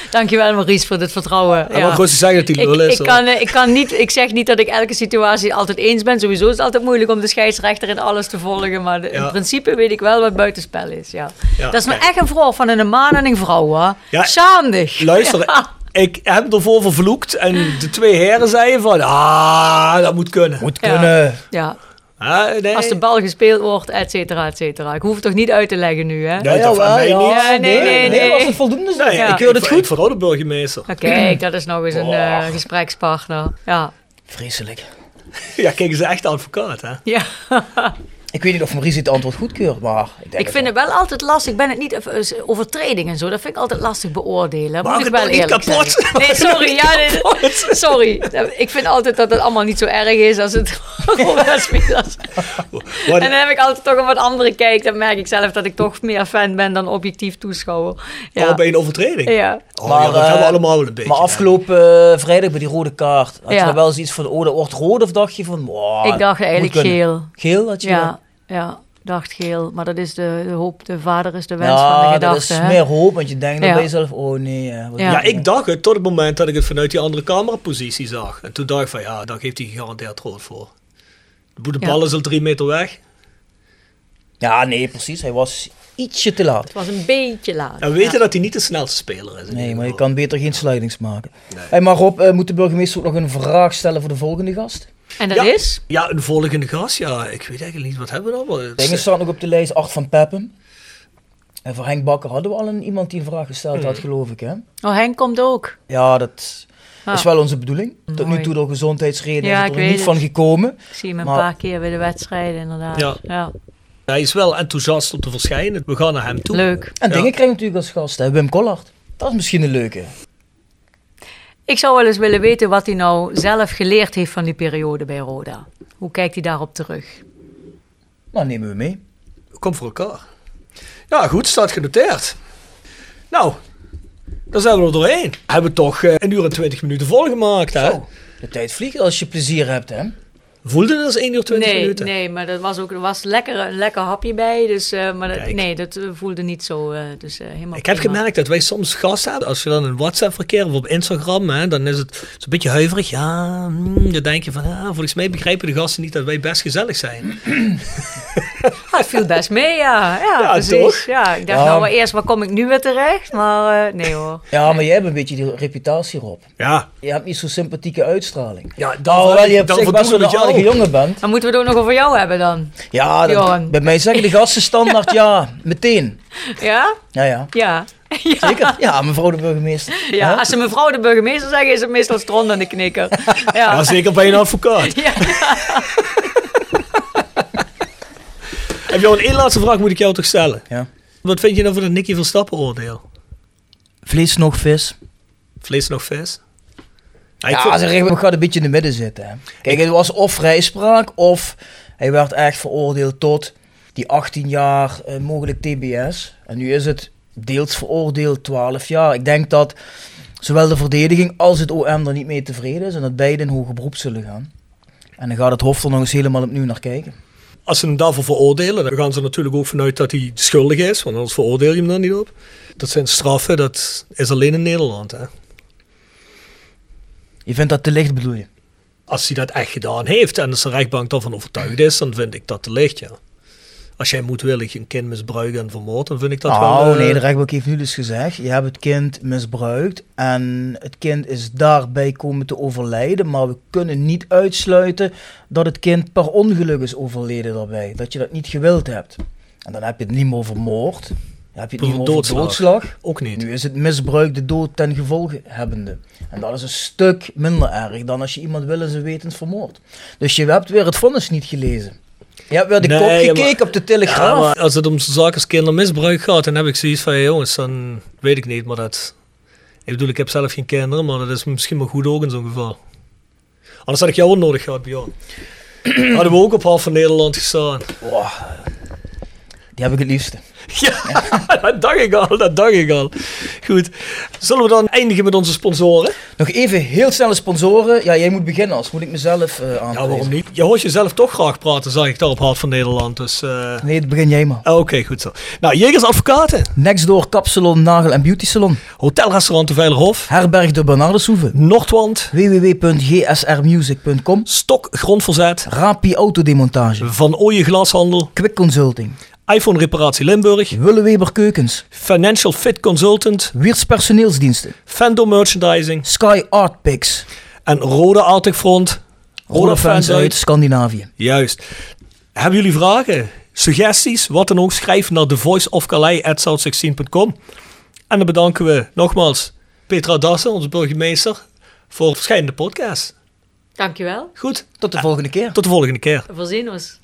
Dankjewel Maurice voor dit vertrouwen. Ja. maar te zeggen dat hij lul is. ik, kan, eh, ik, kan niet, ik zeg niet dat ik elke situatie altijd eens ben. Sowieso is het altijd moeilijk om de scheidsrechter in alles te volgen. Maar de- in principe weet ik wel wat buitenspel is. Ja. Ja, dat is kijk. echt een vrouw van een man en een vrouw. Hè? Ja. Zaandig. Luister, Ja. Ik heb ervoor vervloekt en de twee heren zeiden van, ah, dat moet kunnen. Moet Ja. kunnen. Ja, Ah, nee. als de bal gespeeld wordt, et cetera, et cetera. Ik hoef het toch niet uit te leggen nu, hè? Nee, dat van wel, mij ja. niet. Ja, nee, nee, nee. Als het voldoende Nee, Ja. ik, keur het goed. Vertrouw de burgemeester. Nou, Kijk, dat is nog eens een eh, gesprekspartner. Ja. Vreselijk. Ja, kijk, is echt advocaat, hè? ja. Ik weet niet of Maurice het antwoord goedkeurt, maar ik denk Ik vind het wel altijd lastig. Ik ben het niet eh, overtreding en zo. Dat vind ik altijd lastig beoordelen. Moet ik het wel niet eerlijk kapot. zeggen. Nee, sorry. Ja, nee, sorry. Ik vind altijd dat het allemaal niet zo erg is als het En dan heb ik altijd toch een wat andere kijk. Dan merk ik zelf dat ik toch meer fan ben dan objectief toeschouwer. Ja. Oh, bij een overtreding? Ja. Oh, Maar, ja, dat eh, hebben we allemaal wel een beetje. Maar afgelopen eh, vrijdag bij die rode kaart, had je Ja. wel eens iets van, oh, dat wordt rood of dacht je van, wow, Ik dacht eigenlijk geel. Geel had je Ja, ja, dacht geel. Maar dat is de, de hoop, de vader is de wens Ja, van de dat gedachte. is hè? meer hoop, want je denkt dan Ja. bij jezelf, oh nee. Ja. Ja, ik dacht het tot het moment dat ik het vanuit die andere camerapositie zag. En toen dacht ik van, ja, daar geeft hij gegarandeerd rood voor. De Ja. bal is al drie meter weg. Ja, nee, precies. Hij was ietsje te laat. Het was een beetje laat. En we weten Ja. dat hij niet de snelste speler is. in Nee, maar je kan beter geen slidings maken. Nee. Hey, maar Rob, eh, moet de burgemeester ook nog een vraag stellen voor de volgende gast? En dat Ja. is? Ja, een volgende gast, ja. Ik weet eigenlijk niet, wat hebben we dan? Het- Dingen staat nog op de lijst, Art van Peppen. En voor Henk Bakker hadden we al een, iemand die een vraag gesteld Hmm. had, geloof ik. Hè? Oh, Henk komt ook. Ja, dat Ah. is wel onze bedoeling. Tot nu toe door gezondheidsredenen Ja, is er weet niet het. van gekomen. Ik zie hem een Maar- paar keer bij de wedstrijden, inderdaad. Ja. Ja. Hij is wel enthousiast om te verschijnen. We gaan naar hem toe. Leuk. En Ja. Dingen krijgt natuurlijk als gast, hè? Wim Collard. Dat is misschien een leuke. Ik zou wel eens willen weten wat hij nou zelf geleerd heeft van die periode bij Roda. Hoe kijkt hij daarop terug? Nou, nemen we mee. Kom voor elkaar. Ja, goed, staat genoteerd. Nou, dan zijn we er doorheen. We hebben toch eh, een uur en twintig minuten volgemaakt, hè? Zo, de tijd vliegt als je plezier hebt, hè? Voelde het als 1 uur 20 Nee, minuten? nee, maar er was ook er was lekker, een lekker hapje bij. Dus, eh, maar dat, nee, dat eh, voelde niet zo. eh, dus, eh, helemaal Ik heb prima. gemerkt dat wij soms gasten hebben. Als je dan een WhatsApp verkeer of op Instagram, hè, dan is het zo'n beetje huiverig. Ja, hmm, dan denk je van, ah, volgens mij begrijpen de gasten niet dat wij best gezellig zijn. Ah, het viel best mee, ja. Ja, Ja, precies. toch? Ja, ik dacht Ja. nou wel eerst, waar kom ik nu weer terecht? Maar eh, nee hoor. Ja, maar jij hebt een beetje die reputatie, Rob. Ja, Je hebt niet zo'n sympathieke uitstraling. ja Nou, wel, je hebt dan zeg best wel een aardige jongen bent. Dan moeten we het ook nog over jou hebben dan. Ja, dat, bij mij zeggen de gasten standaard ja, meteen. Ja? Ja, ja. Ja. Zeker? Ja, mevrouw de burgemeester. Ja, als ze mevrouw de burgemeester zeggen, is het meestal stront aan de knikker. Ja. Ja, zeker bij een advocaat. Ja. Heb je al een één laatste vraag moet ik jou toch stellen? Ja. Wat vind je nou van het Nicky Verstappen oordeel? Vlees nog vis. Vlees nog vis? Ja, ik Ja, vond- rechtbank gaat een beetje in de midden zitten. Hè. Kijk, het was of vrijspraak of hij werd echt veroordeeld tot die 18 jaar eh, mogelijk TBS. En nu is het deels veroordeeld 12 jaar. Ik denk dat zowel de verdediging als het OM er niet mee tevreden is en dat beide in hoger beroep zullen gaan. En dan gaat het Hof er nog eens helemaal opnieuw naar kijken. Als ze hem daarvoor veroordelen, dan gaan ze natuurlijk ook vanuit dat hij schuldig is, want anders veroordeel je hem dan niet op. Dat zijn straffen, dat is alleen in Nederland. Hè. Je vindt dat te licht bedoel je? Als hij dat echt gedaan heeft en als de rechtbank daarvan overtuigd is, dan vind ik dat te licht, ja. Als jij moedwillig een kind misbruikt en vermoordt, dan vind ik dat nou, wel... eh, nee, de rechtbank heeft nu dus gezegd, je hebt het kind misbruikt en het kind is daarbij komen te overlijden, maar we kunnen niet uitsluiten dat het kind per ongeluk is overleden daarbij, dat je dat niet gewild hebt. En dan heb je het niet meer over moord, dan heb je het niet over Doodslag. doodslag. Ook niet. Nu is het misbruik de dood ten gevolge hebbende. En dat is een stuk minder erg dan als je iemand willens en wetens vermoordt. Dus je hebt weer het vonnis niet gelezen. Je hebt weer de Nee, kop maar- gekeken op de Ja, telegraaf. maar als het om zaken als kindermisbruik gaat, dan heb ik zoiets van, jongens, dan weet ik niet, maar dat... Ik bedoel, ik heb zelf geen kinderen, maar dat is misschien maar goed ook in zo'n geval. Anders had ik jou ook nodig gehad, Bjorn. Hadden we ook op half van Nederland gestaan. Wow. Die heb ik het liefste. Ja, dat dacht ik al, dat dacht ik al. Goed, zullen we dan eindigen met onze sponsoren? Nog even heel snelle sponsoren. Ja, jij moet beginnen, als moet ik mezelf eh aan. Ja, waarom niet? Je hoort jezelf toch graag praten, zag ik daar op half van Nederland. Dus, eh, Nee, het begin jij maar. Oké, goed zo. Nou, Jegers Advocaten, Nextdoor Kapsalon, Nagel en Beauty Salon. Hotelrestaurant de Veilerhof, Herberg de Bernardeshoeve. Noordwand, www.gsrmusic.com. Stok Grondverzet, Rapi Autodemontage. Van Ooyen Glashandel, Quick Consulting iPhone Reparatie Limburg. Willeweber Keukens. Financial Fit Consultant. Wiers Personeelsdiensten. Fendo Merchandising. Sky Art Picks. En Rode Arctic Front. Rode, fans, uit Scandinavië. Juist. Hebben jullie vragen, suggesties, wat dan ook? Schrijf naar thevoiceofcalais.south16.com. En dan bedanken we nogmaals Petra Dassen, onze burgemeester, voor verschillende podcasts. Dankjewel. Goed. Tot de volgende keer. Tot de volgende keer. Voorzien ons.